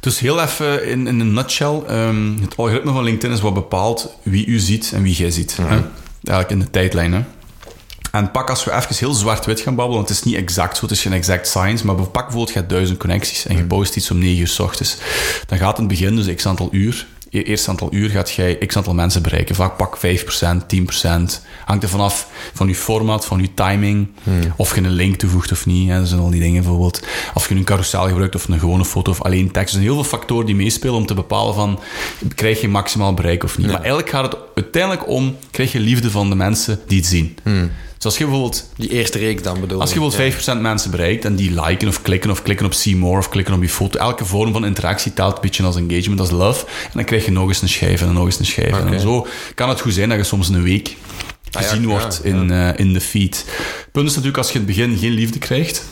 Dus heel even in, in een nutshell. ehm, het algoritme van LinkedIn is wat bepaalt wie u ziet en wie jij ziet. Hè? Eigenlijk in de tijdlijn. Hè? En pak als we even heel zwart-wit gaan babbelen, want het is niet exact zo, het is geen exact science, maar pak bijvoorbeeld, je hebt duizend connecties en je post iets om 9 uur s ochtends. Dan gaat het begin, dus x aantal uur, je eerste aantal uur gaat jij x aantal mensen bereiken. Vaak pak 5%, 10%. Hangt er vanaf van je format, van je timing, of je een link toevoegt of niet. Hè. Dat zijn al die dingen bijvoorbeeld. Of je een carousel gebruikt of een gewone foto of alleen tekst. Er zijn heel veel factoren die meespelen om te bepalen van, krijg je maximaal bereik of niet. Maar eigenlijk gaat het uiteindelijk om, krijg je liefde van de mensen die het zien. Dus als je bijvoorbeeld Die eerste reeks dan bedoel als je bijvoorbeeld 5% mensen bereikt en die liken of klikken of klikken op see more of klikken op je foto, elke vorm van interactie telt een beetje als engagement, als love. En dan krijg je nog eens een schijf en nog eens een schijf. En zo kan het goed zijn dat je soms een week Ah ja, gezien wordt ja. in, eh, in de feed. Het punt is natuurlijk, als je in het begin geen liefde krijgt,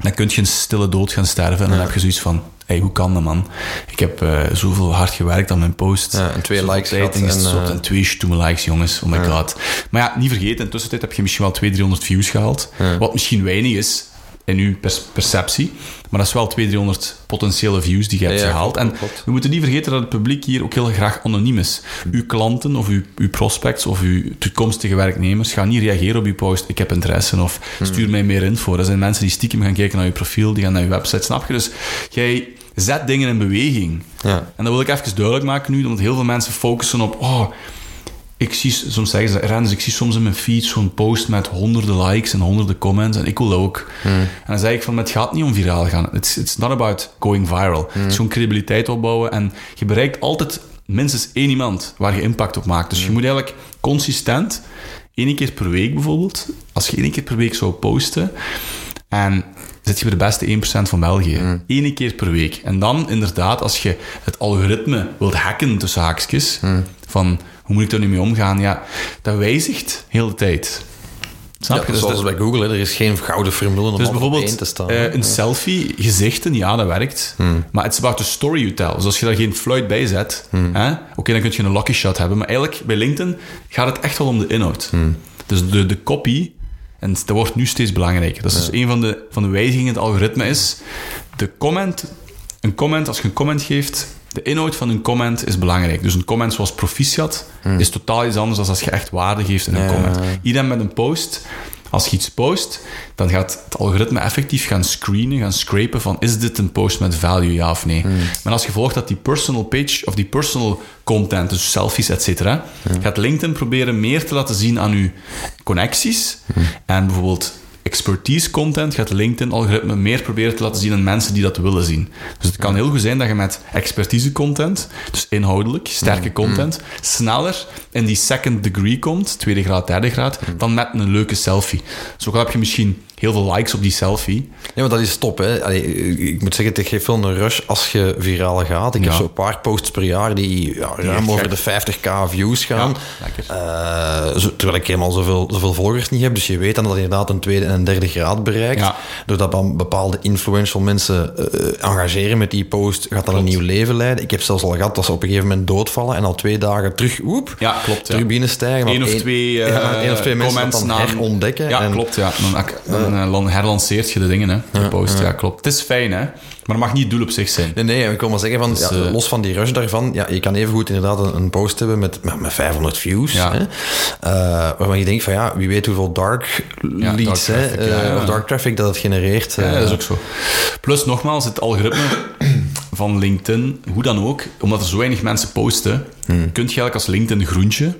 dan kun je een stille dood gaan sterven. En dan heb je zoiets van, hey, hoe kan dat, man? Ik heb eh, zoveel hard gewerkt aan mijn post. Ja, en twee likes tijd gehad en, eh, en twee stoeme likes, jongens. Oh my god. Maar ja, niet vergeten, in tussentijd heb je misschien wel 200, 300 views gehaald. Wat misschien weinig is in uw perceptie. Maar dat is wel 200, 300 potentiële views die je hebt Ja, gehaald. en klopt. we moeten niet vergeten dat het publiek hier ook heel graag anoniem is. Uw klanten of uw, uw prospects of uw toekomstige werknemers gaan niet reageren op uw post. Ik heb interesse of stuur mij meer info. Dat zijn mensen die stiekem gaan kijken naar je profiel, die gaan naar je website. Snap je? Dus jij zet dingen in beweging. Ja. En dat wil ik even duidelijk maken nu, omdat heel veel mensen focussen op... Oh, ik zie, soms zeggen ze, Rens, ik zie soms in mijn feed zo'n post met honderden likes en honderden comments en ik wil ook. En dan zeg ik van, het gaat niet om viraal gaan. It's, it's not about going viral. Het is gewoon credibiliteit opbouwen en je bereikt altijd minstens één iemand waar je impact op maakt. Dus je moet eigenlijk consistent, één keer per week bijvoorbeeld, als je één keer per week zou posten en zit je bij de beste 1% van België. Eén keer per week. En dan inderdaad, als je het algoritme wilt hacken tussen haakjes, van hoe moet ik daar nu mee omgaan, ja, dat wijzigt heel de tijd. Snap Ja, je? Dus zoals dat- bij Google, hè. er is geen gouden formule om dus bijvoorbeeld één te staan. eh, een selfie, gezichten, ja, dat werkt. Maar het is about the story you tell. Dus als je daar geen fluit bij zet, hè, oké, dan kun je een lucky shot hebben. Maar eigenlijk, bij LinkedIn gaat het echt wel om de inhoud. Dus de, de copy, en dat wordt nu steeds belangrijker. Dat is dus een van de, van de wijzigingen in het algoritme is, de comment, een comment, als je een comment geeft, de inhoud van een comment is belangrijk. Dus een comment zoals proficiat is totaal iets anders dan als je echt waarde geeft in een Ja. comment. Iedereen met een post, als je iets post, dan gaat het algoritme effectief gaan screenen, gaan scrapen van is dit een post met value, ja of nee. Maar als je volgt dat die personal page of die personal content, dus selfies, et cetera, gaat LinkedIn proberen meer te laten zien aan je connecties en bijvoorbeeld expertise content gaat LinkedIn algoritme meer proberen te laten zien aan mensen die dat willen zien. Dus het kan heel goed zijn dat je met expertise content, dus inhoudelijk, sterke content, sneller in die second degree komt, tweede graad, derde graad, dan met een leuke selfie. Zo heb je misschien heel veel likes op die selfie. Ja, maar dat is top. Hè. Allee, ik moet zeggen, het geeft wel een rush als je viraal gaat. Ik Ja. heb zo'n paar posts per jaar die ja, ruim over gek. de 50k views gaan. Ja. Eh, terwijl ik helemaal zoveel, zoveel volgers niet heb. Dus je weet dan dat je inderdaad een tweede en een derde graad bereikt. Doordat dan bepaalde influential mensen eh, engageren met die post, gaat dat een nieuw leven leiden. Ik heb zelfs al gehad dat ze op een gegeven moment doodvallen en al twee dagen terug, woep, Ja, klopt, terug binnenstijgen. Eén of twee, eh, één of twee mensen dat dan herontdekken. Ja, en, klopt. Ja. Dan, dan uh, herlanceert je de dingen, hè. De post, ja. klopt. Het is fijn, hè. Maar het mag niet doel op zich zijn. Nee, nee, ik wil maar zeggen, van, dus, ja, los van die rush daarvan, ja, je kan even goed inderdaad een, een post hebben met, met, met 500 views. Ja. Hè, waarvan je denkt van, ja, wie weet hoeveel dark leads, dark traffic, hè, of dark traffic dat het genereert. Ja, dat is ook zo. Plus, nogmaals, het algoritme van LinkedIn, hoe dan ook, omdat er zo weinig mensen posten, hmm. kun je eigenlijk als LinkedIn groentje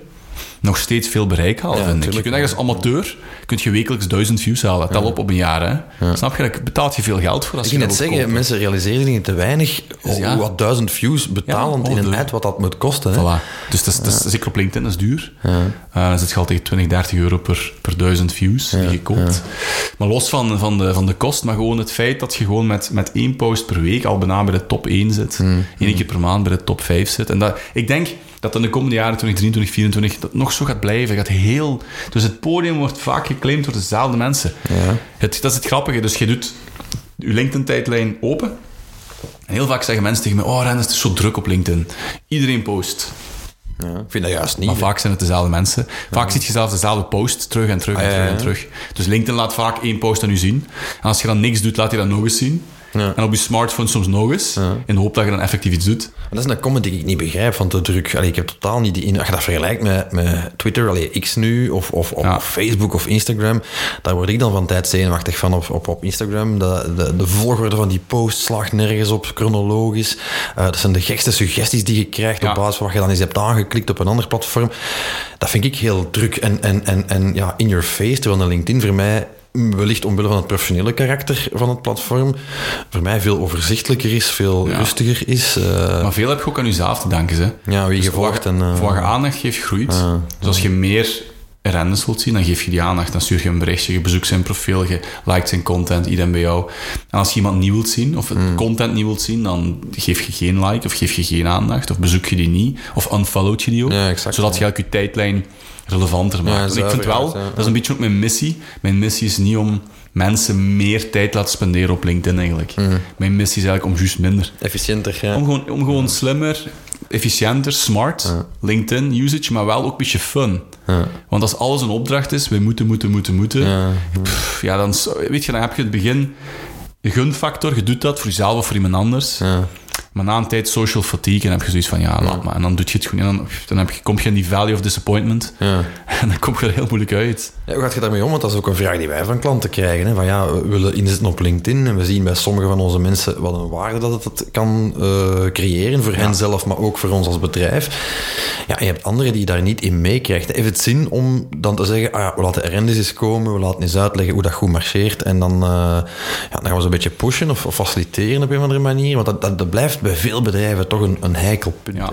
nog steeds veel bereik halen, ik. Je kunt als amateur kun je wekelijks duizend views halen. Tel op op een jaar. Hè. Snap je? Daar betaalt je veel geld voor. Als ik je net zeggen, mensen realiseren dingen te weinig. Dus wat duizend views betalend in een ad, wat dat moet kosten. Hè. Voilà. Dus dat is, zeker op LinkedIn, dat is duur. Uh, dan zit je al tegen 20, 30 euro per, per duizend views die je koopt. Maar los van, van, de, van de kost, maar gewoon het feit dat je gewoon met, met één post per week al bijna bij de top 1 zit. Mm. Eén keer per maand bij de top 5 zit. En dat, ik denk dat in de komende jaren, 2023, 2024, dat nog zo gaat blijven. Gaat heel, dus het podium wordt vaak geclaimd door dezelfde mensen. Ja. Het, dat is het grappige. Dus je doet je LinkedIn-tijdlijn open. En heel vaak zeggen mensen tegen me: Oh, Ren, het is zo druk op LinkedIn. Iedereen post. Ja, ik vind dat juist niet. Maar vaak zijn het dezelfde mensen. Vaak ja. ziet je zelf dezelfde post terug en terug en ah, terug en terug. Dus LinkedIn laat vaak één post aan u zien. En als je dan niks doet, laat hij dat nog eens zien. Ja. En op je smartphone soms nog eens. In de hoop dat je dan effectief iets doet. Maar dat is een comment die ik niet begrijp van te druk. Allee, ik heb totaal niet die in. Als je dat vergelijkt met, met Twitter, allee, X nu, of, of, of Facebook of Instagram, daar word ik dan van tijd zenuwachtig van op, op, op Instagram. De, de, de volgorde van die post slaagt nergens op, chronologisch. Uh, dat zijn de gekste suggesties die je krijgt op basis van wat je dan eens hebt aangeklikt op een ander platform. Dat vind ik heel druk en, en, en, en ja, in your face. Terwijl een LinkedIn voor mij wellicht omwille van het professionele karakter van het platform, voor mij veel overzichtelijker is, veel rustiger is. Uh... Maar veel heb je ook aan jezelf te danken. Hè? Ja, wie dus je volgt. En, uh... Voor je aandacht geeft, groeit. dus als je meer rendes wilt zien, dan geef je die aandacht. Dan stuur je een berichtje, je bezoekt zijn profiel, je liked zijn content, iedereen bij jou. En als je iemand nieuw wilt zien, of mm. content niet wilt zien, dan geef je geen like, of geef je geen aandacht, of bezoek je die niet, of unfollowt je die ook. Ja, exact, zodat je ook je tijdlijn relevanter. Ja, ik vind wel, dat is een beetje ook mijn missie. Mijn missie is niet om mensen meer tijd te laten spenderen op LinkedIn eigenlijk. Mhm. Mijn missie is eigenlijk om juist minder. Efficiënter, ja. Om gewoon, om gewoon slimmer, efficiënter, smart, LinkedIn usage, maar wel ook een beetje fun. Want als alles een opdracht is, wij moeten, moeten, moeten, moeten, ja, dan, weet je, dan heb je het begin gunfactor, je doet dat voor jezelf of voor iemand anders. Maar na een tijd social fatigue en heb je zoiets van, ja, laat maar. En dan doe je het gewoon. En dan, dan heb je, kom je in die valley of disappointment. Ja. En dan kom je er heel moeilijk uit. Ja, hoe gaat je daarmee om? Want dat is ook een vraag die wij van klanten krijgen. Hè? Van ja, we willen inzetten op LinkedIn. En we zien bij sommige van onze mensen wat een waarde dat het kan uh, creëren. Voor hen zelf, maar ook voor ons als bedrijf. Ja, en je hebt anderen die daar niet in meekrijgt. Heeft het zin om dan te zeggen, ah ja, we laten RND's eens komen. We laten eens uitleggen hoe dat goed marcheert. En dan, uh, ja, dan gaan we ze een beetje pushen of, of, faciliteren op een of andere manier. Want dat, dat, dat blijft bij veel bedrijven toch een, een heikel punt. Ja.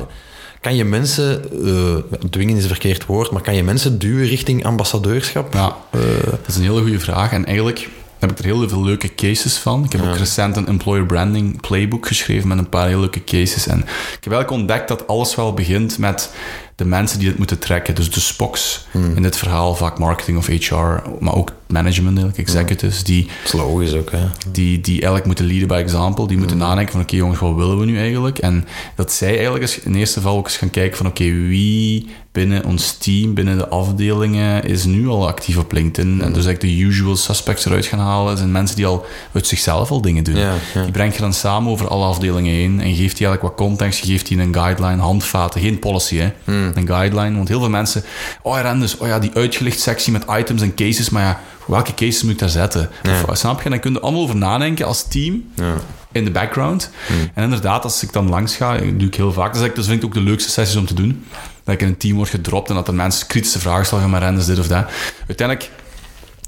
Kan je mensen, uh, dwingen is een verkeerd woord, maar kan je mensen duwen richting ambassadeurschap? Ja, uh, dat is een hele goede vraag. En eigenlijk heb ik er heel veel leuke cases van. Ik heb ook recent een employer branding playbook geschreven met een paar heel leuke cases. En ik heb eigenlijk ontdekt dat alles wel begint met de mensen die het moeten trekken. Dus de SPOCs hmm. in dit verhaal, vaak marketing of HR, maar ook management, eigenlijk, executives. Die, dat is logisch ook, hè? Die, die eigenlijk moeten leaden by example. Die moeten hmm. nadenken van, oké jongens, wat willen we nu eigenlijk? En dat zij eigenlijk eens, in eerste geval ook eens gaan kijken van, oké, wie binnen ons team, binnen de afdelingen, is nu al actief op LinkedIn. En dus eigenlijk de usual suspects eruit gaan halen, zijn mensen die al uit zichzelf al dingen doen. Die breng je dan samen over alle afdelingen heen en geeft die eigenlijk wat context, je geeft die een guideline, handvaten, geen policy, hè. Hmm. Een guideline, want heel veel mensen, oh ja, dus, oh ja, die uitgelicht sectie met items en cases, maar ja, welke cases moet ik daar zetten? Of, snap je? Dan kun je allemaal over nadenken als team. In de background. Hmm. En inderdaad, als ik dan langs ga, dat doe ik heel vaak. Dus dat vind ik ook de leukste sessies om te doen dat ik in een team word gedropt en dat er mensen kritische vragen stellen, maar rennen dit of dat. Uiteindelijk,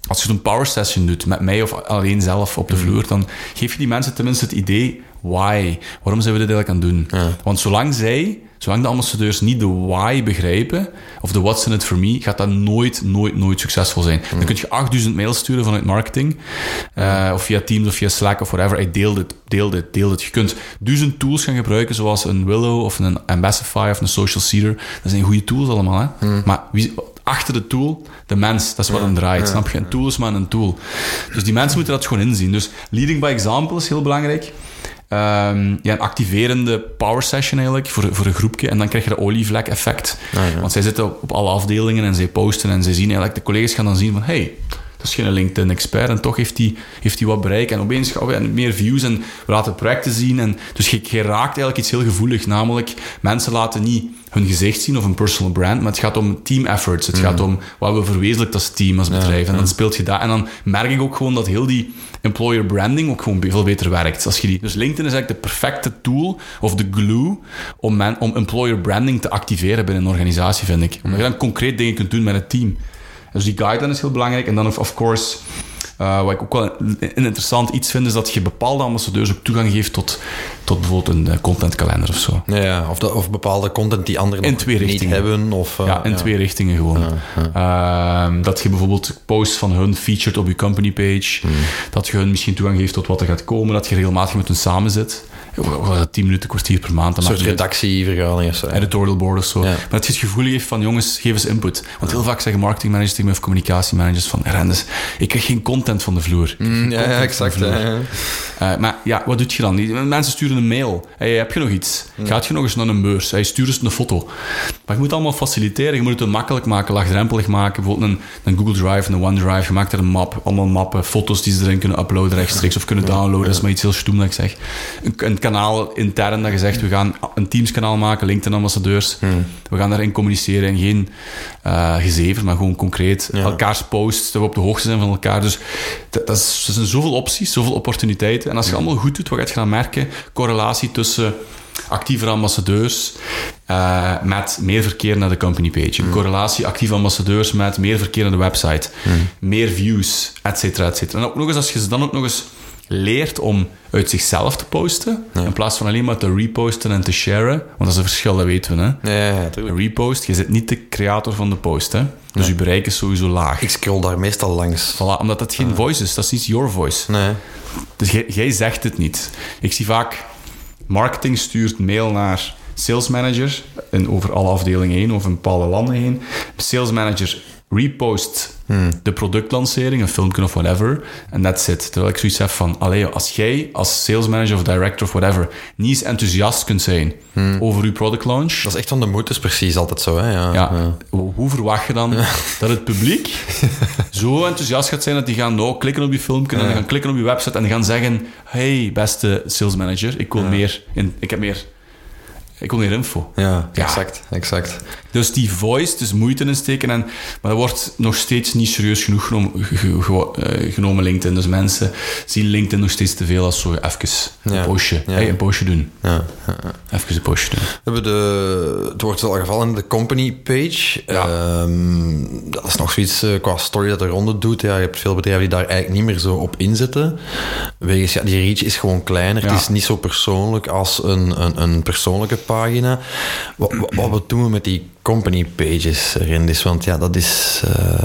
als je zo'n power session doet met mij of alleen zelf op de vloer, dan geef je die mensen tenminste het idee why. Waarom zijn we dit eigenlijk aan het doen? Want zolang zij Zolang de ambassadeurs niet de why begrijpen, of de what's in it for me, gaat dat nooit, nooit, nooit succesvol zijn. Dan kun je 8000 mails sturen vanuit marketing, uh, of via Teams of via Slack of whatever. Ik deel dit, deel dit, deel dit. Je kunt duizend tools gaan gebruiken, zoals een Willow of een Ambassify of een Social Seeder. Dat zijn goede tools allemaal, hè? Hmm. Maar wie, achter de tool, de mens, dat is wat hem draait, snap je? Een tool is maar een tool. Dus die mensen moeten dat gewoon inzien. Dus leading by example is heel belangrijk. Um, ja, een activerende power session eigenlijk voor, voor een groepje. En dan krijg je de olievlek effect. Ah, Want zij zitten op, op, alle afdelingen en zij posten en zij zien eigenlijk, de collega's gaan dan zien van hey, dat is geen LinkedIn-expert. En toch heeft hij heeft wat bereik. En opeens gaan we meer views en we laten projecten zien. En, dus je, je raakt eigenlijk iets heel gevoelig. Namelijk, mensen laten niet hun gezicht zien of een personal brand, maar het gaat om team efforts. Het gaat om wat we verwezenlijkt als team, als bedrijf. en dan speelt je dat. En dan merk ik ook gewoon dat heel die employer branding ook gewoon veel beter werkt. Als je die, dus LinkedIn is eigenlijk de perfecte tool of de glue om, men, om employer branding te activeren binnen een organisatie, vind ik. Omdat je dan concreet dingen kunt doen met het team. Dus die guideline is heel belangrijk. En dan, of, of course, uh, wat ik ook wel een interessant iets vind, is dat je bepaalde ambassadeurs ook toegang geeft tot, tot bijvoorbeeld een uh, contentkalender of zo. Ja, of, de, of bepaalde content die anderen in twee niet hebben. Of, uh, ja, in ja. twee richtingen gewoon. Uh, dat je bijvoorbeeld posts van hun featured op je company page. Hmm. Dat je hun misschien toegang geeft tot wat er gaat komen. Dat je regelmatig met hun samen zit 10 minuten, kwartier per maand. Een soort redactievergadering of zo. Editorial board of zo. Maar dat je het gevoel heeft van, jongens, geef eens input. Want heel vaak zeggen marketingmanagers tegen mij of communicatiemanagers van, Rendes, ik krijg geen content van de vloer. Mm, ja, ja, exact. Ja, uh, maar ja, wat doe je dan? Mensen sturen een mail. Hey, heb je nog iets? Mm. Gaat je nog eens naar een beurs? Hey, stuur eens een foto. Maar je moet allemaal faciliteren. Je moet het makkelijk maken, laagdrempelig maken. Bijvoorbeeld een, een Google Drive, een OneDrive. Je maakt er een map, allemaal mappen, foto's die ze erin kunnen uploaden rechtstreeks of kunnen downloaden. Dat is maar iets heel stoem dat ik zeg. Een, een kanaal intern dat je zegt, we gaan een Teams-kanaal maken, LinkedIn-ambassadeurs. Hmm. We gaan daarin communiceren en geen uh, gezever, maar gewoon concreet. Elkaars posts, dat we op de hoogte zijn van elkaar. Dus dat, dat, is, er zijn zoveel opties, zoveel opportuniteiten. En als je allemaal goed doet, wat ga je gaan merken? Correlatie tussen actieve ambassadeurs uh, met meer verkeer naar de company page. Een correlatie actieve ambassadeurs met meer verkeer naar de website. Meer views, et cetera, et cetera. En ook nog eens, als je ze dan ook nog eens leert om uit zichzelf te posten, in plaats van alleen maar te reposten en te sharen. Want dat is een verschil, dat weten we. Hè? Ja, ja, ja repost, je zit niet de creator van de post. Hè? Dus je bereik is sowieso laag. Ik scroll daar meestal langs. Voilà, omdat dat geen voice is, dat is niet your voice. Nee. Dus jij, zegt het niet. Ik zie vaak, marketing stuurt mail naar sales manager, en over alle afdelingen heen, of een bepaalde landen heen. Sales manager repost hmm. de productlancering, een filmpje of whatever, en that's it. Terwijl ik zoiets heb van, allee, als jij als sales manager of director of whatever niet eens enthousiast kunt zijn hmm. over je product launch... Dat is echt van de moed, is precies altijd zo, hè? Ja, ja, Hoe verwacht je dan dat het publiek zo enthousiast gaat zijn dat die gaan nou klikken op je filmpje en gaan klikken op je website en die gaan zeggen, hey, beste sales manager, ik wil meer... In, ik heb meer ik wil meer info. Ja, exact, exact. Dus die voice, dus moeite insteken. En, maar dat wordt nog steeds niet serieus genoeg genomen, eh, genomen LinkedIn. Dus mensen zien LinkedIn nog steeds te veel als zo even een postje. Hey, een postje doen. Ja. Even een postje doen. We hebben de, het wordt al gevallen de company page. Um, dat is nog zoiets uh, qua story dat er ronde doet. Ja, je hebt veel bedrijven die daar eigenlijk niet meer zo op inzetten. Wegens, ja, die reach is gewoon kleiner. Het is niet zo persoonlijk als een, een, een persoonlijke pagina. Wat, wat, wat doen we met die company pages erin. Want ja, dat is. Uh...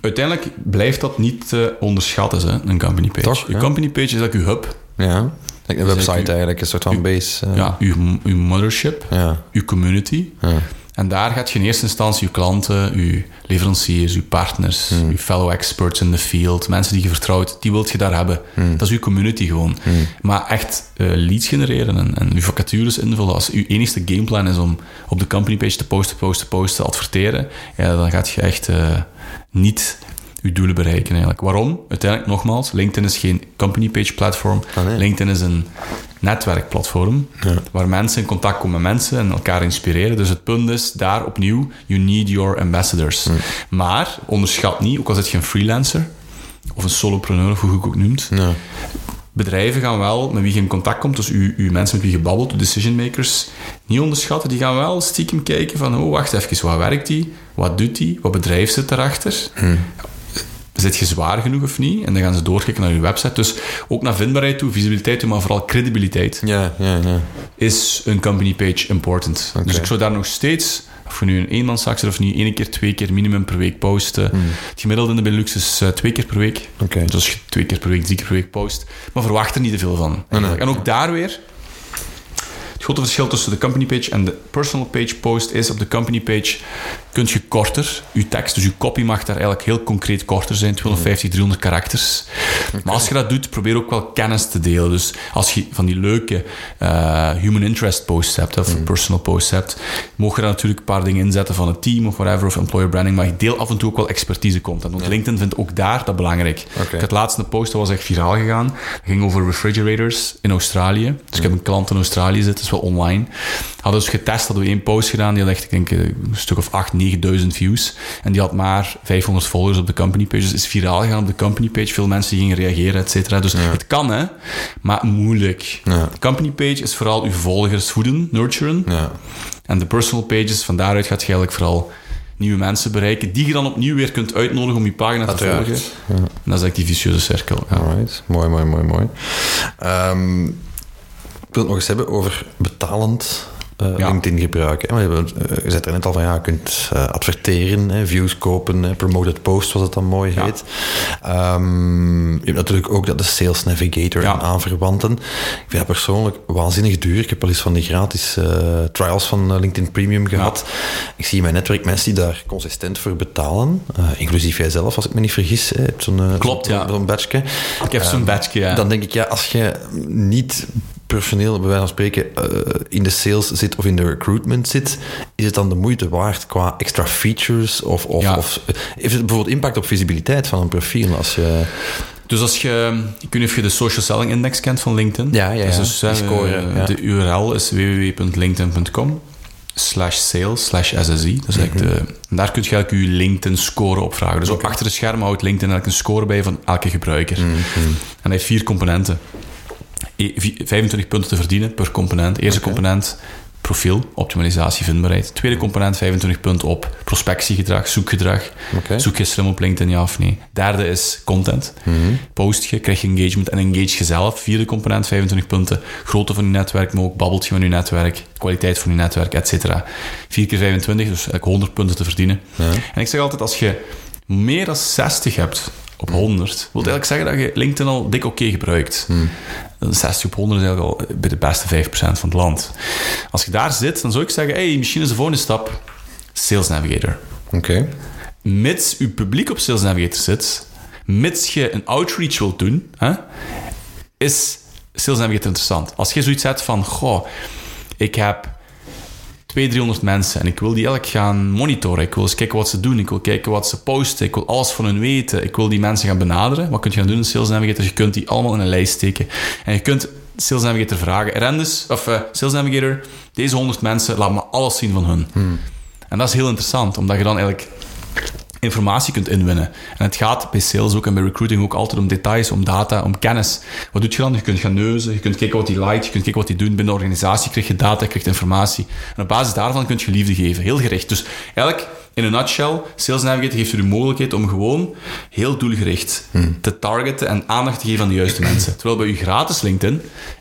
Uiteindelijk blijft dat niet te onderschatten, hè, een company page. Toch, je company page is dat je hub. Ja. Like een website eigenlijk, een soort van base. Uh... Ja, je, je mothership, ja. je community. En daar gaat je in eerste instantie je klanten, je leveranciers, je partners, hmm. je fellow experts in the field, mensen die je vertrouwt, die wilt je daar hebben. Hmm. Dat is je community gewoon. Hmm. Maar echt uh, leads genereren en, en je vacatures invullen als je enigste gameplan is om op de company page te posten, posten, posten, adverteren, ja, dan gaat je echt uh, niet je doelen bereiken eigenlijk. Waarom? Uiteindelijk nogmaals, LinkedIn is geen company page platform. Ah, nee. LinkedIn is een netwerkplatform ja. waar mensen in contact komen met mensen en elkaar inspireren. Dus het punt is daar opnieuw, you need your ambassadors. Maar onderschat niet, ook al zit je een freelancer of een solopreneur of hoe je het ook noemt, ja. bedrijven gaan wel, met wie je in contact komt, dus uw, uw mensen met wie je babbelt, de decision makers, niet onderschatten. Die gaan wel stiekem kijken van, oh, wacht even, wat werkt die? Wat doet die? Wat bedrijf zit erachter? Zit je zwaar genoeg of niet? En dan gaan ze doorkijken naar je website. Dus ook naar vindbaarheid toe, visibiliteit toe, maar vooral credibiliteit. Ja, ja, ja. Is een company page important. Okay. Dus ik zou daar nog steeds, of je nu een eenmanszaak zit of niet, één keer, twee keer minimum per week posten. Hmm. Het gemiddelde in de Benelux is uh, twee keer per week. Okay. Dus als je twee keer per week, drie keer per week post. Maar verwacht er niet te veel van. Nee, nee. En ook daar weer, het grote verschil tussen de company page en de personal page post is op de company page kun je korter, je tekst, dus je copy mag daar eigenlijk heel concreet korter zijn, 250, 300 karakters. Maar als je dat doet, probeer ook wel kennis te delen. Dus als je van die leuke uh, human interest posts hebt, of mm. personal posts hebt, mogen je daar natuurlijk een paar dingen inzetten van het team of whatever, of employer branding, maar je deel af en toe ook wel expertise content. Want LinkedIn vindt ook daar dat belangrijk. Okay. Ik had laatst een post, dat was echt viraal gegaan. Dat ging over refrigerators in Australië. Dus ik heb een klant in Australië zitten, dat is wel online. Hadden dus getest, hadden we één post gedaan, die had echt, ik denk, een stuk of 8, 9000 views. En die had maar 500 volgers op de company page. Dus is viraal gegaan op de company page. Veel mensen gingen reageren, et cetera. Dus het kan, hè, maar moeilijk. Ja. De company page is vooral uw volgers voeden, nurturen. Ja. En de personal pages, van daaruit gaat je eigenlijk vooral nieuwe mensen bereiken, die je dan opnieuw weer kunt uitnodigen om je pagina te volgen. Ja. En dat is eigenlijk die vicieuze cirkel. Ja. Alright. Mooi, mooi, mooi, mooi. Um, ik wil het nog eens hebben over betalend uh, LinkedIn gebruiken. Maar je, er net al van ja, je kunt uh, adverteren, hè, views kopen, hè, promoted post, zoals het dan mooi heet. Um, je hebt natuurlijk ook dat de Sales Navigator ja. en aanverwanten. Ik vind dat persoonlijk waanzinnig duur. Ik heb al eens van die gratis uh, trials van LinkedIn Premium gehad. Ik zie in mijn netwerk mensen die daar consistent voor betalen, inclusief jij zelf, als ik me niet vergis. Hè, zo'n, Klopt, ja. Zo'n badge. Ik heb zo'n badge, ja. Dan denk ik, ja, als je niet personeel, bij wijze van spreken, uh, in de sales zit of in de recruitment zit, is het dan de moeite waard qua extra features? Of, of, ja. of heeft het bijvoorbeeld impact op visibiliteit van een profiel? Als je... Dus als je, ik weet niet of je de Social Selling Index kent van LinkedIn. Ja, ja, ja. Dus, uh, score, ja. De URL is www.linkedin.com slash sales slash SSI. Dat is mm -hmm. de, daar kun je eigenlijk je LinkedIn score opvragen. Dus okay. ook achter de scherm houdt LinkedIn eigenlijk een score bij van elke gebruiker. Mm -hmm. En hij heeft vier componenten. 25 punten te verdienen per component. Eerste okay. component, profiel, optimalisatie, vindbaarheid. Tweede component, 25 punten op prospectiegedrag, zoekgedrag. Okay. Zoek je slim op LinkedIn, ja of nee. Derde is content. Mm -hmm. Post je, krijg je engagement en engage jezelf. Vierde component, 25 punten. Grootte van je netwerk, maar ook babbelt je met je netwerk. Kwaliteit van je netwerk, et cetera. 4 keer 25, dus eigenlijk 100 punten te verdienen. Ja. En ik zeg altijd, als je meer dan 60 hebt op 100, wil eigenlijk zeggen dat je LinkedIn al dik oké okay gebruikt. Hmm. 60 op 100 is eigenlijk al bij de beste 5% van het land. Als je daar zit, dan zou ik zeggen, hey, misschien is de volgende stap Sales Navigator. Oké. Okay. Mits je publiek op Sales Navigator zit, mits je een outreach wilt doen, hè, is Sales Navigator interessant. Als je zoiets hebt van, goh, ik heb 200, 300 mensen en ik wil die elk gaan monitoren. Ik wil eens kijken wat ze doen. Ik wil kijken wat ze posten. Ik wil alles van hun weten. Ik wil die mensen gaan benaderen. Wat kun je gaan doen in Sales Navigator? Je kunt die allemaal in een lijst steken. En je kunt Sales Navigator vragen. Rendes, of uh, Sales Navigator, deze 100 mensen, laat me alles zien van hun. Hmm. En dat is heel interessant, omdat je dan eigenlijk informatie kunt inwinnen. En het gaat bij sales ook en bij recruiting ook altijd om details, om data, om kennis. Wat doe je dan? Je kunt gaan neuzen, je kunt kijken wat die light, je kunt kijken wat die doen. Binnen de organisatie krijg je data, je krijgt informatie. En op basis daarvan kun je liefde geven. Heel gericht. Dus eigenlijk, in een nutshell, Sales Navigator geeft je de mogelijkheid om gewoon heel doelgericht hmm. te targeten en aandacht te geven aan de juiste mensen. Terwijl bij je gratis LinkedIn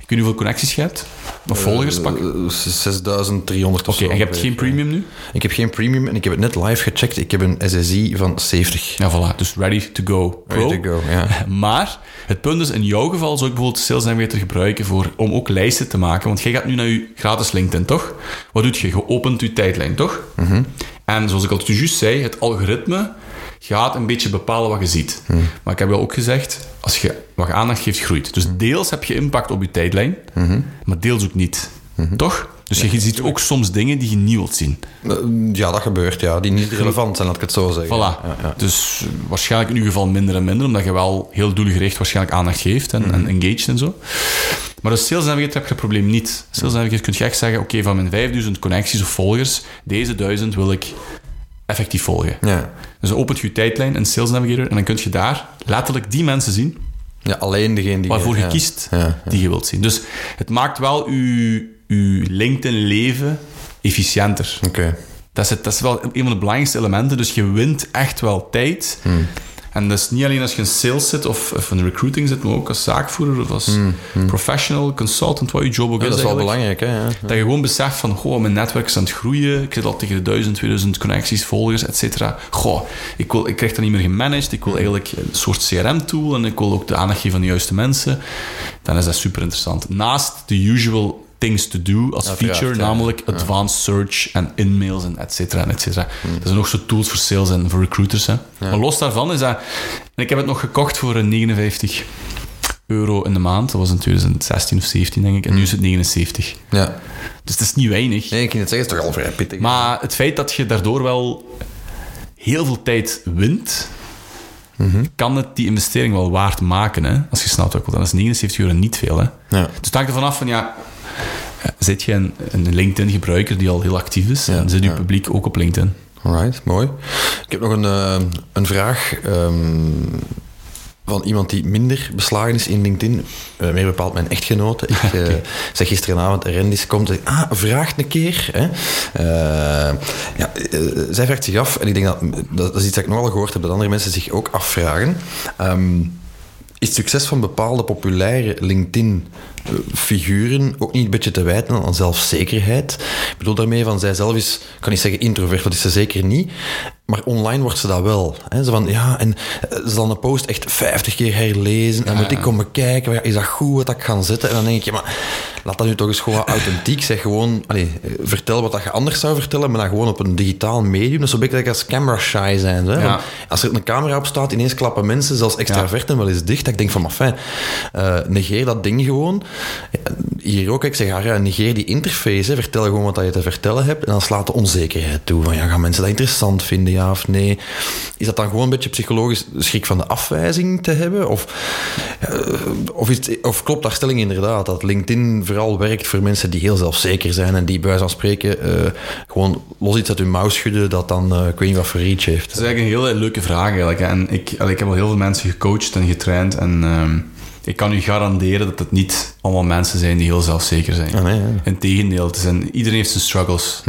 weet je hoeveel connecties je hebt? Volgers pak? Uh, 6300 Oké, en je hebt geen premium nu? Ik heb geen premium en ik heb het net live gecheckt. Ik heb een SSI van 70. Ja, voilà. Dus ready to go. Pro. Ready to go, ja. Maar het punt is, in jouw geval zou ik bijvoorbeeld Sales Navigator gebruiken voor, om ook lijsten te maken. Want jij gaat nu naar je gratis LinkedIn, toch? Wat doet je? Je opent je tijdlijn, toch? Mm -hmm. En zoals ik al juist zei, het algoritme gaat een beetje bepalen wat je ziet. Hmm. Maar ik heb wel ook gezegd, als je wat aandacht geeft, groeit. Dus deels heb je impact op je tijdlijn, hmm. maar deels ook niet. Hmm. Toch? Dus je ziet ook soms dingen die je niet wilt zien. Eh, ja, dat gebeurt, ja. Die niet relevant zijn, laat ik het zo zeggen. Voilà. Ja, ja. Dus waarschijnlijk in ieder geval minder en minder, omdat je wel heel doelgericht waarschijnlijk aandacht geeft en, en engaged en zo. Maar dus Sales Navigator heb je het probleem niet. Sales Navigator kun je echt zeggen, oké, okay, van mijn 5000 connecties of volgers, deze 1000 wil ik effectief volgen. Ja. Dus dan opent je tijdlijn in Sales Navigator en dan kun je daar letterlijk die mensen zien. Ja, alleen degene die waarvoor je, kiest, ja, die je wilt zien. Dus het maakt wel je, je LinkedIn-leven efficiënter. Oké. Dat, is het, dat is wel een van de belangrijkste elementen. Dus je wint echt wel tijd. Hmm. En dat is niet alleen als je in sales zit of, of in recruiting zit, maar ook als zaakvoerder of als mm, mm. professional, consultant, wat je job ook ja, is. Dat is wel belangrijk, hè? Ja. Dat je gewoon beseft van, goh, mijn netwerk is aan het groeien. Ik zit al tegen de 1000, 2000 connecties, volgers, et cetera. Goh, ik, wil, ik krijg dat niet meer gemanaged. Ik wil eigenlijk een soort CRM-tool en ik wil ook de aandacht geven aan de juiste mensen. Dan is dat super interessant. Naast de usual things to do als feature, namelijk advanced search en in-mails en et cetera, et cetera. Hmm. Dat zijn nog zo tools voor sales en voor recruiters. Hè. Maar los daarvan is dat... En ik heb het nog gekocht voor een 59 euro in de maand. Dat was in 2016 of 17, denk ik. En nu is het 79. Ja. Dus het is niet weinig. Nee, ik kan het zeggen, het is toch al vrij pittig. Maar het feit dat je daardoor wel heel veel tijd wint, Mhm. kan het die investering wel waard maken. Hè? Als je snapt wat ik wil. Dan is 79 euro niet veel. Hè? Ja. Dus het hangt ervan af van, ja... Zit je een, een LinkedIn-gebruiker die al heel actief is? En zit je publiek ook op LinkedIn? Alright, mooi. Ik heb nog een, eh, een vraag ehm, van iemand die minder beslagen is in LinkedIn. Eh, meer bepaald mijn echtgenote. Ik eh, zeg gisteravond, Rendis komt en ah, vraag een keer. Hè. Ja, zij vraagt zich af, en ik denk dat, dat is iets dat ik nogal gehoord heb, dat andere mensen zich ook afvragen. Ehm, is het succes van bepaalde populaire LinkedIn-figuren ook niet een beetje te wijten aan zelfzekerheid? Ik bedoel daarmee van, zij zelf is, kan niet zeggen introvert, dat is ze zeker niet. Maar online wordt ze dat wel. Hè? Ze van, ja, en eh, ze zal een post echt 50 keer herlezen. En moet ik komen kijken, ja, is dat goed wat ik ga zetten? En dan denk ik, ja, maar laat dat nu toch eens gewoon authentiek. Zeg gewoon, eh, vertel wat dat je anders zou vertellen, maar dan gewoon op een digitaal medium. Dat is zo'n beetje like als camera shy zijn. Hè? Ja. Als er een camera op staat, ineens klappen mensen, zelfs extraverten, wel eens dicht. Dat ik denk van, maar fijn, eh, negeer dat ding gewoon. Hier ook, ik zeg, ja, negeer die interface. Vertel gewoon wat je te vertellen hebt. En dan slaat de onzekerheid toe. Van, ja, gaan mensen dat interessant vinden, ja of nee? Is dat dan gewoon een beetje psychologisch schrik van de afwijzing te hebben? Of, eh, of, klopt daar stelling inderdaad dat LinkedIn vooral werkt voor mensen die heel zelfzeker zijn en die bij wijze van spreken eh, gewoon los iets uit hun mouw schudden dat dan, eh, ik weet niet wat voor reach heeft? Dat is eigenlijk een hele leuke vraag eigenlijk. En ik, ik heb al heel veel mensen gecoacht en getraind. En ehm, ik kan u garanderen dat het niet allemaal mensen zijn die heel zelfzeker zijn. Ah, nee, ja. Integendeel, het zijn, iedereen heeft zijn struggles.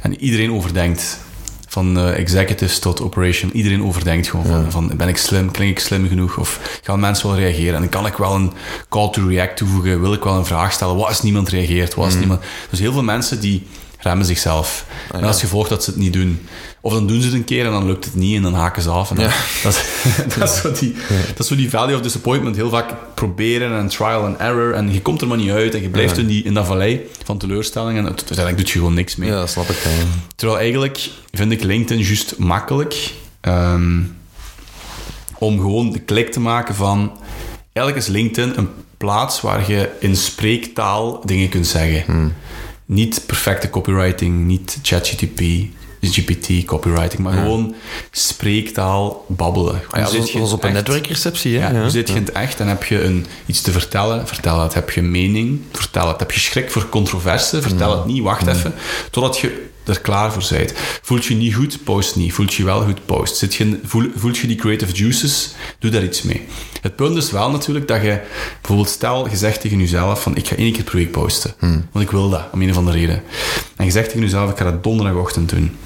En iedereen overdenkt. Van eh, executives tot operation. Iedereen overdenkt gewoon van, van, ben ik slim? Klink ik slim genoeg? Of gaan mensen wel reageren? En kan ik wel een call to react toevoegen. Wil ik wel een vraag stellen? Wat als niemand reageert? Wat als niemand... Dus heel veel mensen die remmen zichzelf. en als gevolg dat ze het niet doen. Of dan doen ze het een keer en dan lukt het niet en dan haken ze af. En dan- dat, is, dat, is zo die, dat is zo die value of disappointment. Heel vaak proberen en trial and error. En je komt er maar niet uit. En je blijft in, die, in dat vallei van teleurstellingen. En uiteindelijk doe je gewoon niks mee. Ja, dat snap ik. Terwijl eigenlijk vind ik LinkedIn juist makkelijk ehm, om gewoon de klik te maken van... Eigenlijk is LinkedIn een plaats waar je in spreektaal dingen kunt zeggen. Niet perfecte copywriting, niet ChatGPT, GPT copywriting, maar gewoon spreektaal babbelen. Ah ja, zit zoals, je zoals op een netwerkreceptie. Hè? Ja, zit je in het echt en heb je een, iets te vertellen? Vertel het. Heb je mening? Vertel het. Heb je schrik voor controverse? Vertel het niet. Wacht even. Totdat je er klaar voor bent. Voelt je niet goed? Post niet. Voelt je wel goed? Post. Zit je, voel, voelt je die creative juices? Doe daar iets mee. Het punt is wel natuurlijk dat je... Bijvoorbeeld stel, je zegt tegen jezelf van ik ga één keer per week posten. Want ik wil dat, om een of andere reden. En je zegt tegen jezelf ik ga dat donderdagochtend doen.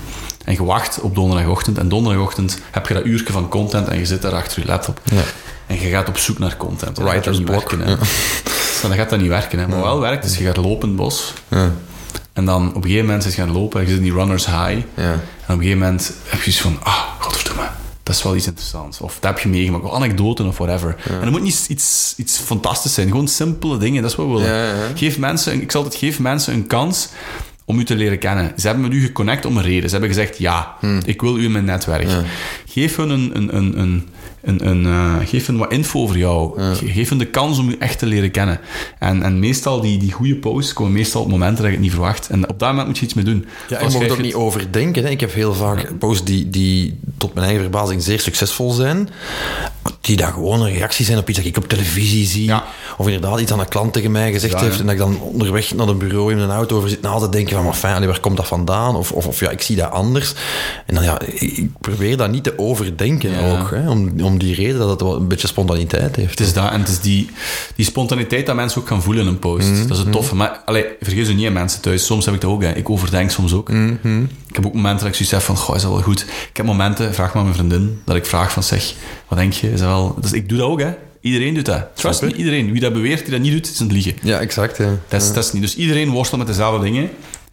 En je wacht op donderdagochtend. En donderdagochtend heb je dat uurtje van content en je zit daar achter je laptop. En je gaat op zoek naar content. Writer's block, werken. Dus dan gaat dat niet werken. Hè. Maar wel werkt, is je gaat lopen bos. Ja. En dan op een gegeven moment is je gaan lopen en je zit in die runner's high. Ja. En op een gegeven moment heb je zoiets van, ah, godverdomme, dat is wel iets interessants. Of dat heb je meegemaakt, of anekdoten of whatever. En dat moet niet iets, iets fantastisch zijn, gewoon simpele dingen, dat is wat we willen. Ja. Geef mensen, ik zal het geef mensen een kans om u te leren kennen. Ze hebben met u geconnect om een reden. Ze hebben gezegd, ja, Hmm. ik wil u in mijn netwerk. Geef hun een... een, een, een een, een, eh, geef hen wat info over jou. Ge- Geef hen de kans om u echt te leren kennen. En, en meestal, die, die goede posts komen meestal op momenten dat je het niet verwacht. En op dat moment moet je iets mee doen. Ja, je mag jij het ook niet overdenken. Hè. Ik heb heel vaak posts die, die tot mijn eigen verbazing zeer succesvol zijn. Die dan gewoon een reactie zijn op iets dat ik op televisie zie. Ja. Of inderdaad iets aan een klant tegen mij gezegd Ja, heeft. ja. En dat ik dan onderweg naar een bureau in een auto over zit. En altijd denken van, maar fijn, allee, waar komt dat vandaan? Of, of, of ja, ik zie dat anders. En dan ja, ik ik probeer dat niet te overdenken Ja. ook. Hè. Om, om die reden dat het wel een beetje spontaniteit heeft. Het is dat, en het is die, die spontaniteit dat mensen ook gaan voelen in een post. Mhm, Dat is het toffe. Maar allee, vergeet je niet aan mensen thuis. Soms heb ik dat ook. Hè. Ik overdenk soms ook. Mhm. Ik heb ook momenten dat ik zoiets heb van, goh, is dat wel goed? Ik heb momenten, vraag maar mijn vriendin, dat ik vraag van, zeg, wat denk je? Is dat wel... Dus ik doe dat ook, hè. Iedereen doet dat. Trust me, iedereen. Wie dat beweert, die dat niet doet, is aan het liegen. Ja, exact. Ja. Dat is, dat is niet. Dus iedereen worstelt met dezelfde dingen.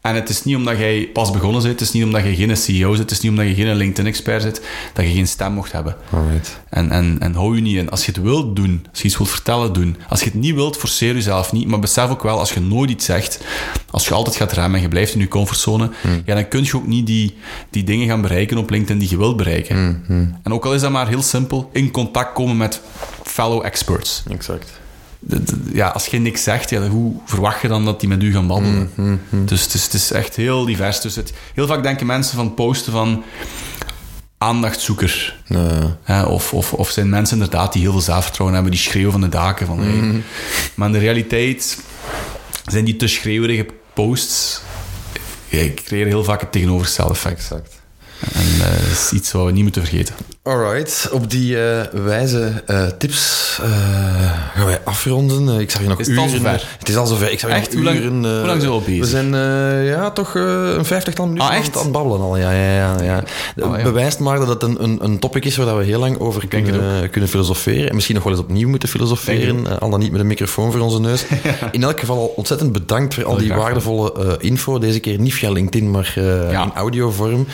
En het is niet omdat jij pas begonnen bent, het is niet omdat je geen CEO zit, het is niet omdat je geen LinkedIn-expert zit, dat je geen stem mocht hebben. Alright. En, en, en hou je niet in. Als je het wilt doen, als je iets wilt vertellen, doen. Als je het niet wilt, forceer jezelf niet. Maar besef ook wel, als je nooit iets zegt, als je altijd gaat remmen en je blijft in je comfortzone, ja, dan kun je ook niet die, die dingen gaan bereiken op LinkedIn die je wilt bereiken. En ook al is dat maar heel simpel, in contact komen met fellow experts. Exact. De- de- ja, als je niks zegt, ja, hoe verwacht je dan dat die met u gaan babbelen? Dus het is, het is echt heel divers. Dus het, heel vaak denken mensen van posten van aandachtzoeker. Nee. Hè, of, of, of zijn mensen inderdaad die heel veel zelfvertrouwen hebben, die schreeuwen van de daken. Van, hey. Maar in de realiteit zijn die te schreeuwerige posts... Ja, ik creëer heel vaak het tegenovergestelde effect. Exact. En eh, dat is iets wat we niet moeten vergeten. Alright, op die eh, wijze eh, tips eh, gaan wij afronden. Ik zag je nog Is het uren... Het is al zover. Ik zag je Echt? nog Hoe lang- uren... hoe lang zijn we al bezig? We zijn ja, toch een vijftigtal minuten Ah, aan echt? aan het babbelen al. Ja, ja, ja, ja. Ah, ja. Bewijst maar dat het een, een, een topic is waar we heel lang over denk kunnen, kunnen filosoferen. En misschien nog wel eens opnieuw moeten filosoferen. al dan niet met een microfoon voor onze neus. In elk geval al ontzettend bedankt voor al die waardevolle info. Deze keer niet via LinkedIn, maar in audiovorm.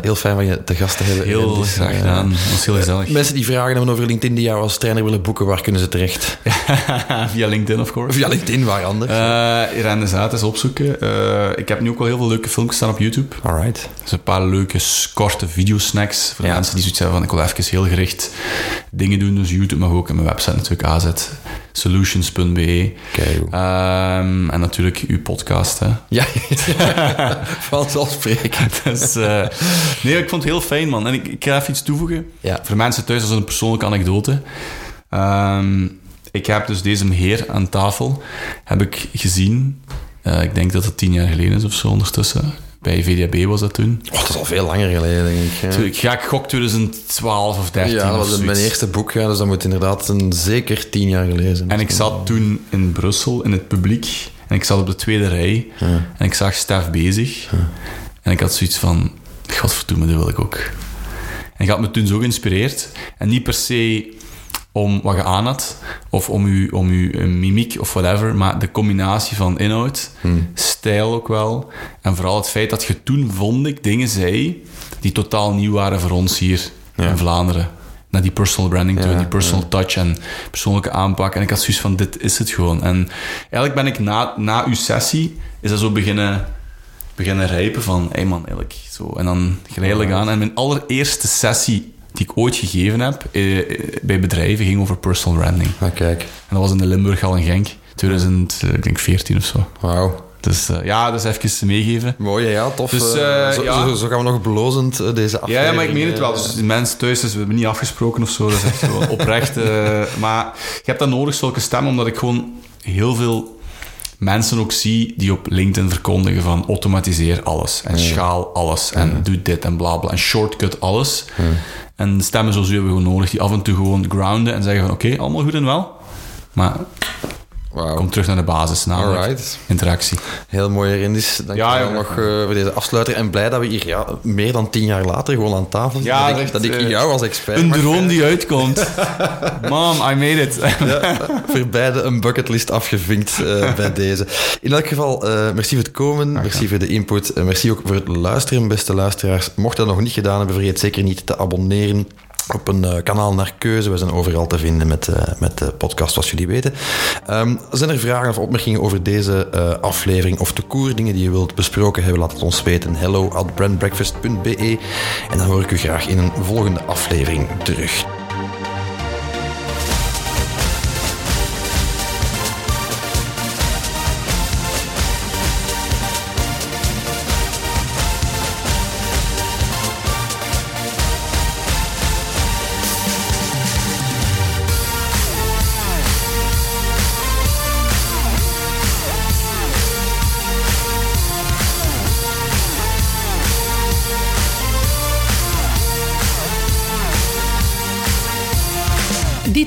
Heel fijn van je te gast te hebben. Heel. Graag Eh, gedaan. Dat was heel gezellig. Mensen die vragen hebben over LinkedIn, die jou als trainer willen boeken, waar kunnen ze terecht? Via LinkedIn, of course. Via LinkedIn, waar anders? Eh Irene is opzoeken. Eh, ik heb nu ook wel heel veel leuke filmpjes staan op YouTube. Alright. Dus een paar leuke, korte videosnacks voor Ja. mensen die zoiets hebben van ik wil even heel gericht dingen doen. Dus YouTube mag ook en mijn website natuurlijk azsolutions.be. Kijk. Ehm, en natuurlijk uw podcast. Hè. Ja, vanzelfsprekend. Dus, eh, nee, ik vond het heel fijn, man. En ik, ik ga even iets toevoegen. Ja. Voor mensen thuis als een persoonlijke anekdote. Ehm, ik heb dus deze heer aan tafel heb ik gezien. eh, ik denk dat het tien jaar geleden is of zo ondertussen. Bij VDB was dat toen. Oh, dat is al veel langer geleden, denk ik. hè. Toen- Ik ga ik gok 2012 of 13 Ja, dat was mijn eerste boek, ja, dus dat moet inderdaad een, zeker tien jaar geleden zijn. En ik zat toen in Brussel, in het publiek. En ik zat op de tweede rij. En ik zag Stef bezig. En ik had zoiets van... Godverdomme, dat wil ik ook. En ik had me toen zo geïnspireerd. En niet per se om wat je aan had. Of om je, om uw eh, mimiek of whatever. Maar de combinatie van inhoud, stijl ook wel. En vooral het feit dat je toen, vond ik, dingen zei... die totaal nieuw waren voor ons hier in Vlaanderen. Naar die personal branding Ja, die personal touch en persoonlijke aanpak. En ik had zoiets van, dit is het gewoon. En eigenlijk ben ik na, na uw sessie, is dat zo beginnen, beginnen rijpen van, hé hey man, eigenlijk zo. En dan geleidelijk aan. En mijn allereerste sessie die ik ooit gegeven heb eh, eh, bij bedrijven ging over personal branding. Ah, kijk. En dat was in de Limburg al in Genk, 2014 of zo. Wauw. Dus eh, ja, dat is even meegeven. Mooi, ja, tof. Dus, eh, eh, zo, ja. zo, zo gaan we nog blozend eh, deze Ja, aflevering... ja, maar ik meen het wel. eh, Dus die mensen thuis, dus we hebben niet afgesproken of zo. Dat is echt zo oprecht. eh, maar je hebt dat nodig, zulke stemmen, omdat ik gewoon heel veel mensen ook zie die op LinkedIn verkondigen van automatiseer alles en schaal alles en doe dit en bla bla en shortcut alles. En stemmen zoals u hebben we gewoon nodig die af en toe gewoon grounden en zeggen van oké, allemaal goed en wel. Maar Wauw. kom terug naar de basis, namelijk Alright. interactie. Heel mooi, Rindis. Dank Ja, je wel ja. nog eh, voor deze afsluiter. En blij dat we hier ja, meer dan tien jaar later gewoon aan tafel zitten. Ja, dat, ik, dat ik eh, jou als expert Een droom die uitkomt. Mom, I made it. voor beide een bucketlist afgevinkt eh, bij deze. In elk geval, eh, merci voor het komen, merci voor de input, en merci ook voor het luisteren, beste luisteraars. Mocht dat nog niet gedaan hebben, vergeet zeker niet te abonneren op een eh, kanaal naar keuze. We zijn overal te vinden met, eh, met de podcast, zoals jullie weten. Ehm, zijn er vragen of opmerkingen over deze eh, aflevering of de koer, dingen die je wilt besproken hebben, laat het ons weten. Hello at brandbreakfast.be en dan hoor ik u graag in een volgende aflevering terug.